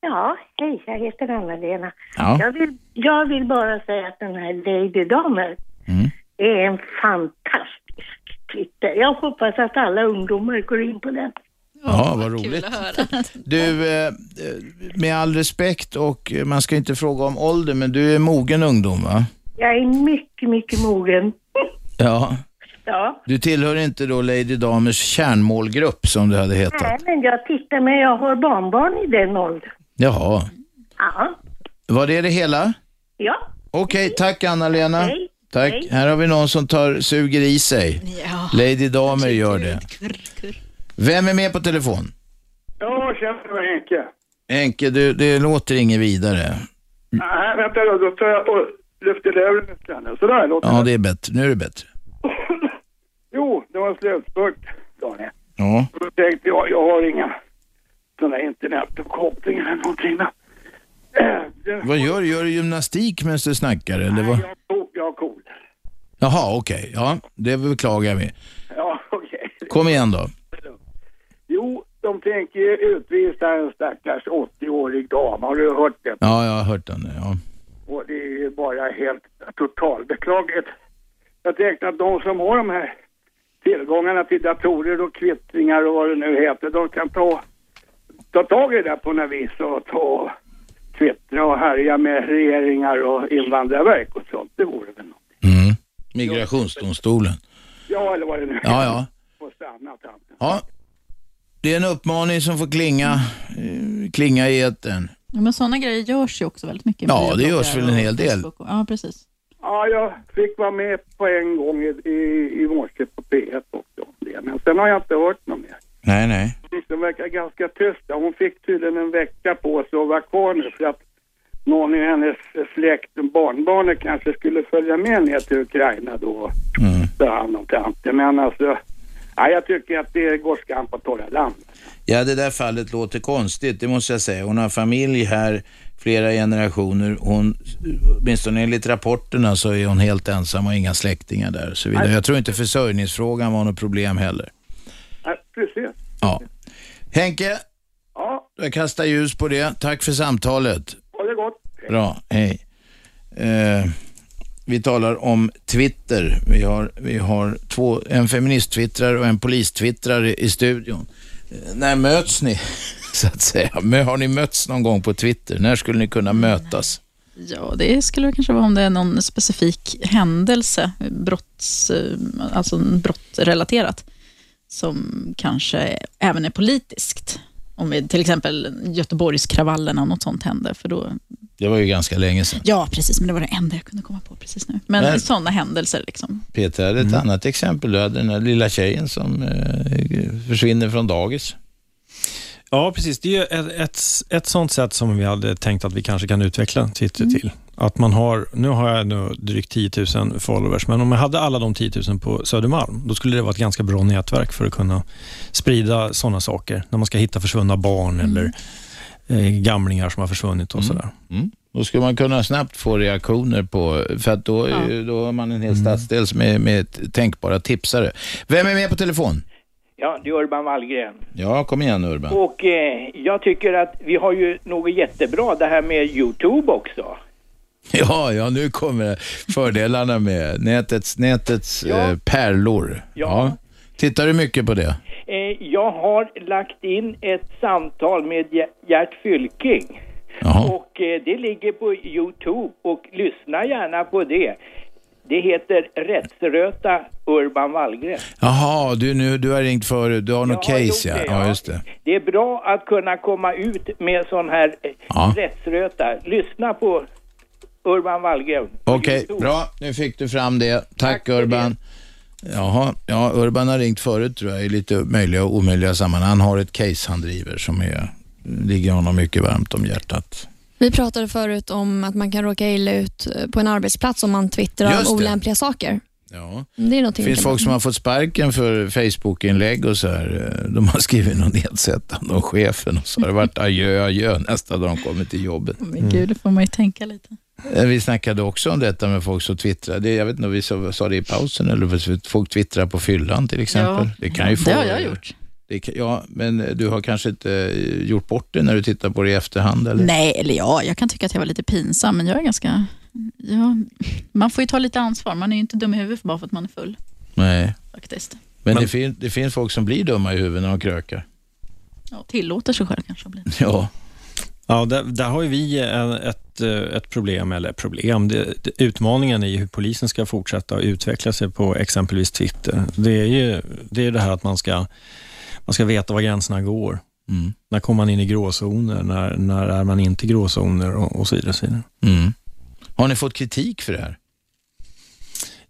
Ja, hej, jag heter Anna-Lena. Ja. Jag, vill, jag vill bara säga att den här Lady Damer Mm. är en fantastisk Twitter. Jag hoppas att alla ungdomar går in på den. Ja, vad roligt. Du, eh, eh, med all respekt och eh, man ska inte fråga om ålder, men du är mogen ungdom va? Jag är mycket, mycket mogen. Ja. Ja. Du tillhör inte då Lady Damers kärnmålgrupp som det hade hetat? Nej, men jag tittar men jag har barnbarn i den åldern. Jaha. Ja. Var det det hela? Ja. Okej, tack Anna-Lena. Hej. Tack. Hej. Här har vi någon som tar, suger i sig. Lady Damer gör det. Vem är med på telefon? Ja, tjena, det var Henke. Henke, du, det låter inget vidare. Nej, vänta då, då tar jag och lyfter luren lite grann. Sådär låter Ja, det. är bättre. Nu är det bättre. Jo, det var en slutspurt, Daniel. Ja. Och då tänkte jag, jag har inga sån där internetuppkoppling eller någonting. Det, Vad gör du? Gör du gymnastik medan du snackar eller vad? jag, jag har cool. Jaha, okej. Ja, det beklagar vi. Ja, okej. Kom igen då. Jo, de tänker utvisa en stackars 80-årig dam. Har du hört det? Ja, jag har hört den. Ja. Och det är ju bara helt totalbeklagligt. Jag tänkte att de som har de här tillgångarna till datorer och kvittringar och vad det nu heter, de kan ta, ta tag i det där på något vis och ta och twittra och härja med regeringar och invandrarverk och sånt. Det vore väl något. Migrationsdomstolen. Ja, eller vad det nu Ja, ja. Får stanna. Ja. Det är en uppmaning som får klinga, eh, klinga i etern. Ja, men sådana grejer görs ju också väldigt mycket. Ja, det görs väl en och hel del. Och- Ja, precis. Ja, jag fick vara med på en gång i, i, i morse på P1 också. Men sen har jag inte hört något mer. Nej, nej. Det verkar ganska tyst. där. Hon fick tydligen en vecka på sig att vara kvar nu för att någon i hennes släkt, barnbarnet kanske skulle följa med ner till Ukraina då och ta hand om tanten. Men alltså, ja, jag tycker att det går skam på torra land. Ja, det där fallet låter konstigt, det måste jag säga. Hon har familj här, flera generationer. Hon, åtminstone enligt rapporterna så är hon helt ensam och inga släktingar där. och Så vidare. Jag tror inte försörjningsfrågan var något problem heller. Ja, precis. Ja. Henke, Ja, jag kastar ljus på det. Tack för samtalet. ha det gott. Bra, hej. Eh, vi talar om Twitter. Vi har, vi har två, en feministtwittrare och en polistwittrare i studion. Eh, när möts ni, så att säga? Har ni mötts någon gång på Twitter? När skulle ni kunna mötas? Ja, det skulle kanske vara om det är någon specifik händelse, brotts, eh, alltså brottrelaterat, som kanske även är politiskt. Om vi, till exempel Göteborgskravallerna och något sånt hände. För då, det var ju ganska länge sedan. ja, precis, men det var det enda jag kunde komma på precis nu. Men, Men- sådana händelser. Liksom. Peter hade ett annat exempel. Du hade den här lilla tjejen som eh, försvinner från dagis. Ja, precis. Det är ett, ett, ett sånt sätt som vi hade tänkt att vi kanske kan utveckla Twitter Mm. till. Att man har, nu har jag nu drygt 10 000 followers, men om jag hade alla de 10 000 på Södermalm, då skulle det vara ett ganska bra nätverk för att kunna sprida sådana saker. När man ska hitta försvunna barn eller eh, gamlingar som har försvunnit och sådär. Mm. Då skulle man kunna snabbt få reaktioner på, för att då, är ju- då har man en hel stadsdel med, med tänkbara tipsare. Vem är med på telefon? Ja, det är Urban Wallgren. Ja, kom igen Urban. Och eh, jag tycker att vi har ju något jättebra det här med Youtube också. Ja, ja, nu kommer fördelarna med nätets, nätets eh, pärlor. Ja. Tittar du mycket på det? Eh, jag har lagt in ett samtal med Ge- Gert Fylking. Och eh, det ligger på Youtube och lyssna gärna på det. Det heter Rättsröta Urban Wallgren. Jaha, du, nu, du har ringt förut. Du har något case, ja. det, ja. ja. just det. Det är bra att kunna komma ut med sån här eh, Ja. rättsröta. Lyssna på Urban Wallgren. Okej, bra. Nu fick du fram det. Tack, Urban. Jaha, ja, Urban har ringt förut tror jag i lite möjliga och omöjliga sammanhang. Han har ett case han driver som är, ligger honom mycket varmt om hjärtat. Vi pratade förut om att man kan råka illa ut eh, på en arbetsplats om man twittrar olämpliga saker. Ja. Det är Det finns folk som har fått sparken för Facebook-inlägg och så här. eh, De har skrivit något nedsättande om chefen och så har det varit adjö, adjö nästa dag de kommer till jobbet. Men gud, det får man ju tänka lite. Eh, Vi snackade också om detta med folk som twittrar. Det, jag vet inte om vi sa, sa det i pausen eller folk twittrar på fyllan till exempel. Ja, det kan ju det få, har jag gjort. Det kan, ja, men du har kanske inte eh, gjort bort det när du tittar på det i efterhand? Eller? Nej, eller ja, jag kan tycka att jag var lite pinsam, men jag är ganska... Ja, man får ju ta lite ansvar. Man är ju inte dum i huvudet bara för att man är full, Nej. faktiskt. Men, Det, fin, det finns folk som blir dumma i huvudet när de krökar. Ja, tillåter sig själv kanske att bli. Ja. Ja, där, där har ju vi en- ett, eh, ett problem, eller problem. Det, det, utmaningen är hur polisen ska fortsätta att utveckla sig på exempelvis Twitter. Det är ju det, är det här att man ska, man ska veta var gränserna går. Mm. När kommer man in i gråzoner? När, när är man inte i gråzoner? Och, och så vidare. och Så vidare. Mm. Har ni fått kritik för det här?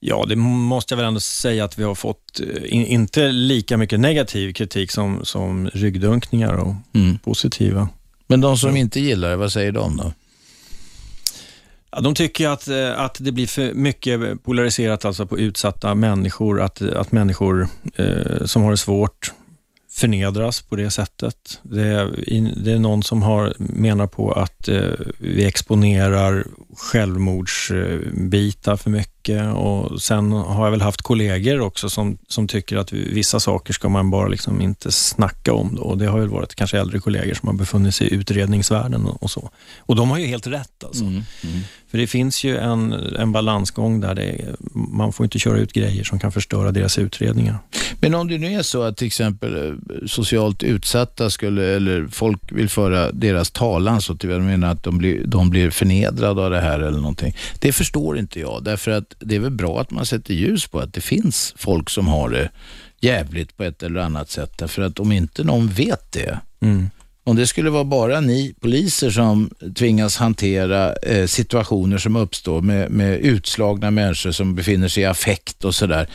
Ja, det måste jag väl ändå säga att vi har fått, eh, in, inte lika mycket negativ kritik som, som ryggdunkningar och positiva. Men de som inte gillar det, vad säger de då? Ja, de tycker att, eh, att det blir för mycket polariserat alltså på utsatta människor, att, att människor eh, som har det svårt förnedras på det sättet. Det är, det är någon som har, menar på att eh, vi exponerar självmordsbitar för mycket och sen har jag väl haft kollegor också som, som tycker att vissa saker ska man bara liksom inte snacka om. Då. Och det har väl varit kanske äldre kollegor som har befunnit sig i utredningsvärlden och, och så. Och de har ju helt rätt alltså. Mm, mm. För det finns ju en, en balansgång där det, man får inte köra ut grejer som kan förstöra deras utredningar. Men om det nu är så att till exempel eh, socialt utsatta skulle, eller folk vill föra deras talan så till jag menar att de blir, de blir förnedrade av det här eller någonting. Det förstår inte jag, därför att det är väl bra att man sätter ljus på att det finns folk som har det jävligt på ett eller annat sätt. Därför att om inte någon vet det, mm. om det skulle vara bara ni poliser som tvingas hantera eh, situationer som uppstår med, med utslagna människor som befinner sig i affekt och sådär,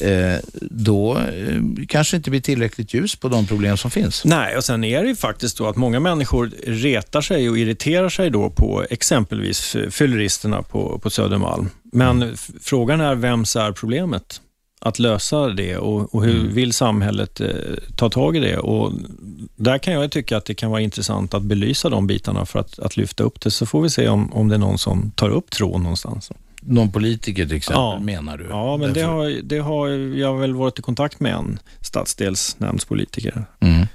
eh, då eh, kanske inte blir tillräckligt ljus på de problem som finns. Nej, och sen är det ju faktiskt så att många människor retar sig och irriterar sig då på exempelvis fylleristerna på, på Södermalm. Men mm. frågan är vems är problemet? Att lösa det och, och hur mm. vill samhället eh, ta tag i det? Och där kan jag tycka att det kan vara intressant att belysa de bitarna för att, att lyfta upp det, så får vi se om, om det är någon som tar upp tråden någonstans någon politiker till exempel, ja. menar du? Ja, men det har, det har jag väl varit i kontakt med en stadsdelsnämndspolitiker. Mm.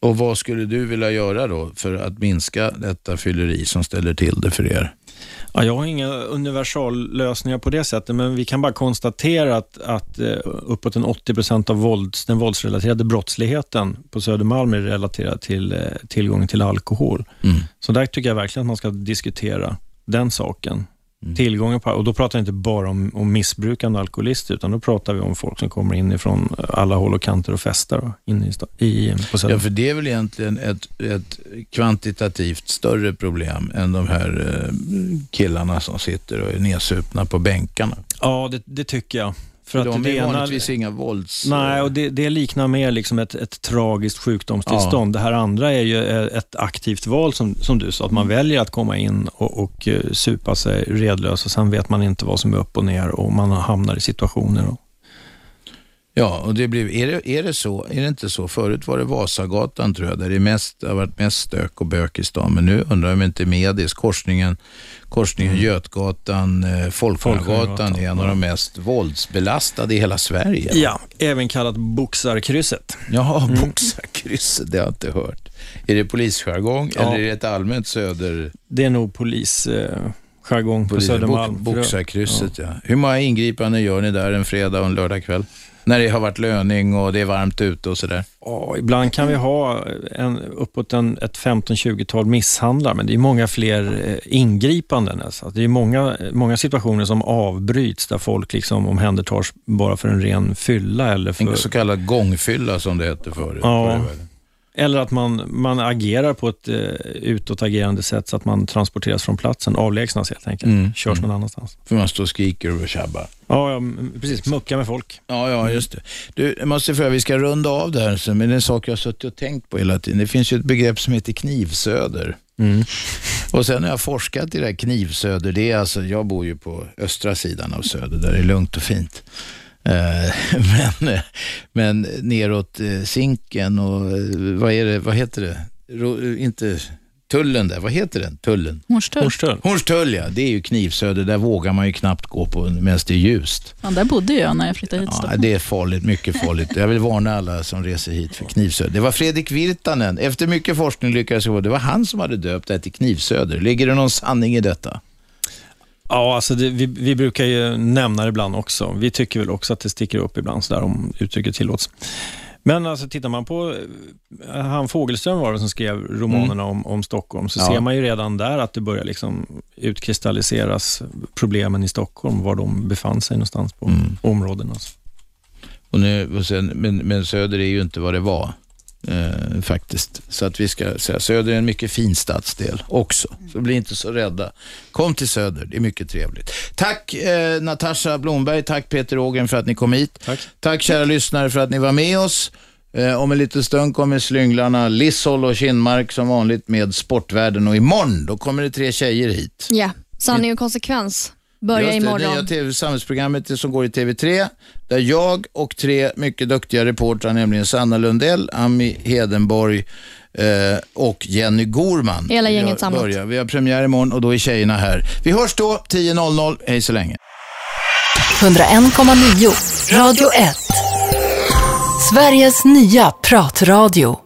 Och vad skulle du vilja göra då för att minska detta fylleri som ställer till det för er? Ja, jag har inga universallösningar på det sättet, men vi kan bara konstatera att, att eh, uppåt en 80 procent av vålds, den våldsrelaterade brottsligheten på Södermalm är relaterad till eh, tillgång till alkohol. Mm. Så där tycker jag verkligen att man ska diskutera den saken. Mm. Tillgången på, och då pratar jag inte bara om, om missbrukande alkoholister, utan då pratar vi om folk som kommer inifrån alla håll och kanter och festar in i, i, Ja, för det är väl egentligen ett, ett kvantitativt större problem än de här eh, killarna som sitter och är nedsupna på bänkarna. Ja, det, det tycker jag. För att de är ena, vanligtvis inga vålds... Nej, och det, det liknar mer liksom ett, ett tragiskt sjukdomstillstånd. Ja. Det här andra är ju ett aktivt val, som, som du sa, att man mm. väljer att komma in och, och eh, supa sig redlös och sen vet man inte vad som är upp och ner och man hamnar i situationer. Och... Ja, och det blir, är, det, är det så? Är det inte så? Förut var det Vasagatan tror jag, där det mest, har varit mest stök och bök i stan. Men nu undrar jag om inte Medis, korsningen, korsningen mm. Götgatan, eh, Folkungagatan är en av de mest våldsbelastade i hela Sverige. Ja, även kallat Boxarkrysset. Ja, mm. Boxarkrysset, det har jag inte hört. Är det polisjargong ja. eller är det ett allmänt söder... Det är nog polisjargong på Södermalm. Boxarkrysset, ja. ja. Hur många ingripanden gör ni där en fredag och en lördagkväll? När det har varit löning och det är varmt ute och sådär? Ja, ibland kan vi ha en, uppåt en, ett 15-20-tal misshandlar, men det är många fler eh, ingripanden. Alltså. Det är många, många situationer som avbryts där folk liksom omhändertas bara för en ren fylla. Eller för... En så kallad gångfylla som det hette förut. Ja. Eller att man, man agerar på ett eh, utåtagerande sätt så att man transporteras från platsen, avlägsnas helt enkelt, mm. körs mm. någon annanstans. För man står och skriker och tjabbar. Ja, ja, precis. Mucka med folk. Ja, ja, just det. Du, jag måste fråga, vi ska runda av det här, men det är en sak jag har suttit och tänkt på hela tiden. Det finns ju ett begrepp som heter knivsöder. Mm. Och sen har jag forskat i det här knivsöder. Det är alltså, jag bor ju på östra sidan av söder, där det är lugnt och fint. Eh, men, men neråt eh, Zinken och eh, vad, är det, vad heter det? Inte tullen där, vad heter den? Tullen? Hornstull. Hornstull. Hornstull ja, det är ju knivsöder. Där vågar man ju knappt gå på medan det är ljust. Ja, där bodde jag när jag flyttade hit. Ja, det är farligt, mycket farligt. Jag vill varna alla som reser hit för knivsöder. Det var Fredrik Virtanen. Efter mycket forskning lyckades jag få, det var han som hade döpt det till knivsöder. Ligger det någon sanning i detta? Ja, alltså det, vi, vi, brukar ju nämna det ibland också. Vi tycker väl också att det sticker upp ibland, så där, om uttrycket tillåts. Men alltså, tittar man på, eh, han Fogelström var det som skrev romanerna mm. om, om Stockholm, så ja. ser man ju redan där att det börjar liksom utkristalliseras problemen i Stockholm, var de befann sig någonstans på mm. områdena. Alltså. Och nu, och sen, men, men Söder är ju inte vad det var eh, faktiskt. Så att vi ska säga, Söder är en mycket fin stadsdel också. Så bli inte så rädda. Kom till Söder, det är mycket trevligt. Tack eh, Natasha Blomberg, tack Peter Ågren för att ni kom hit. Tack. Tack kära lyssnare för att ni var med oss. Eh, om en liten stund kommer slynglarna Lissol och Kinmark som vanligt med Sportvärlden och imorgon då kommer det tre tjejer hit. Ja, sanning och konsekvens. Börjar Just det, imorgon. nya TV samhällsprogrammet som går i TV3, där jag och tre mycket duktiga reportrar, nämligen Sanna Lundell, Ami Hedenborg eh, och Jenny Gorman. Hela gänget Vi samlat. börjar. Vi har premiär imorgon och då är tjejerna här. Vi hörs då 10.00. Hej så länge. 101,9 Radio 1. Sveriges nya pratradio.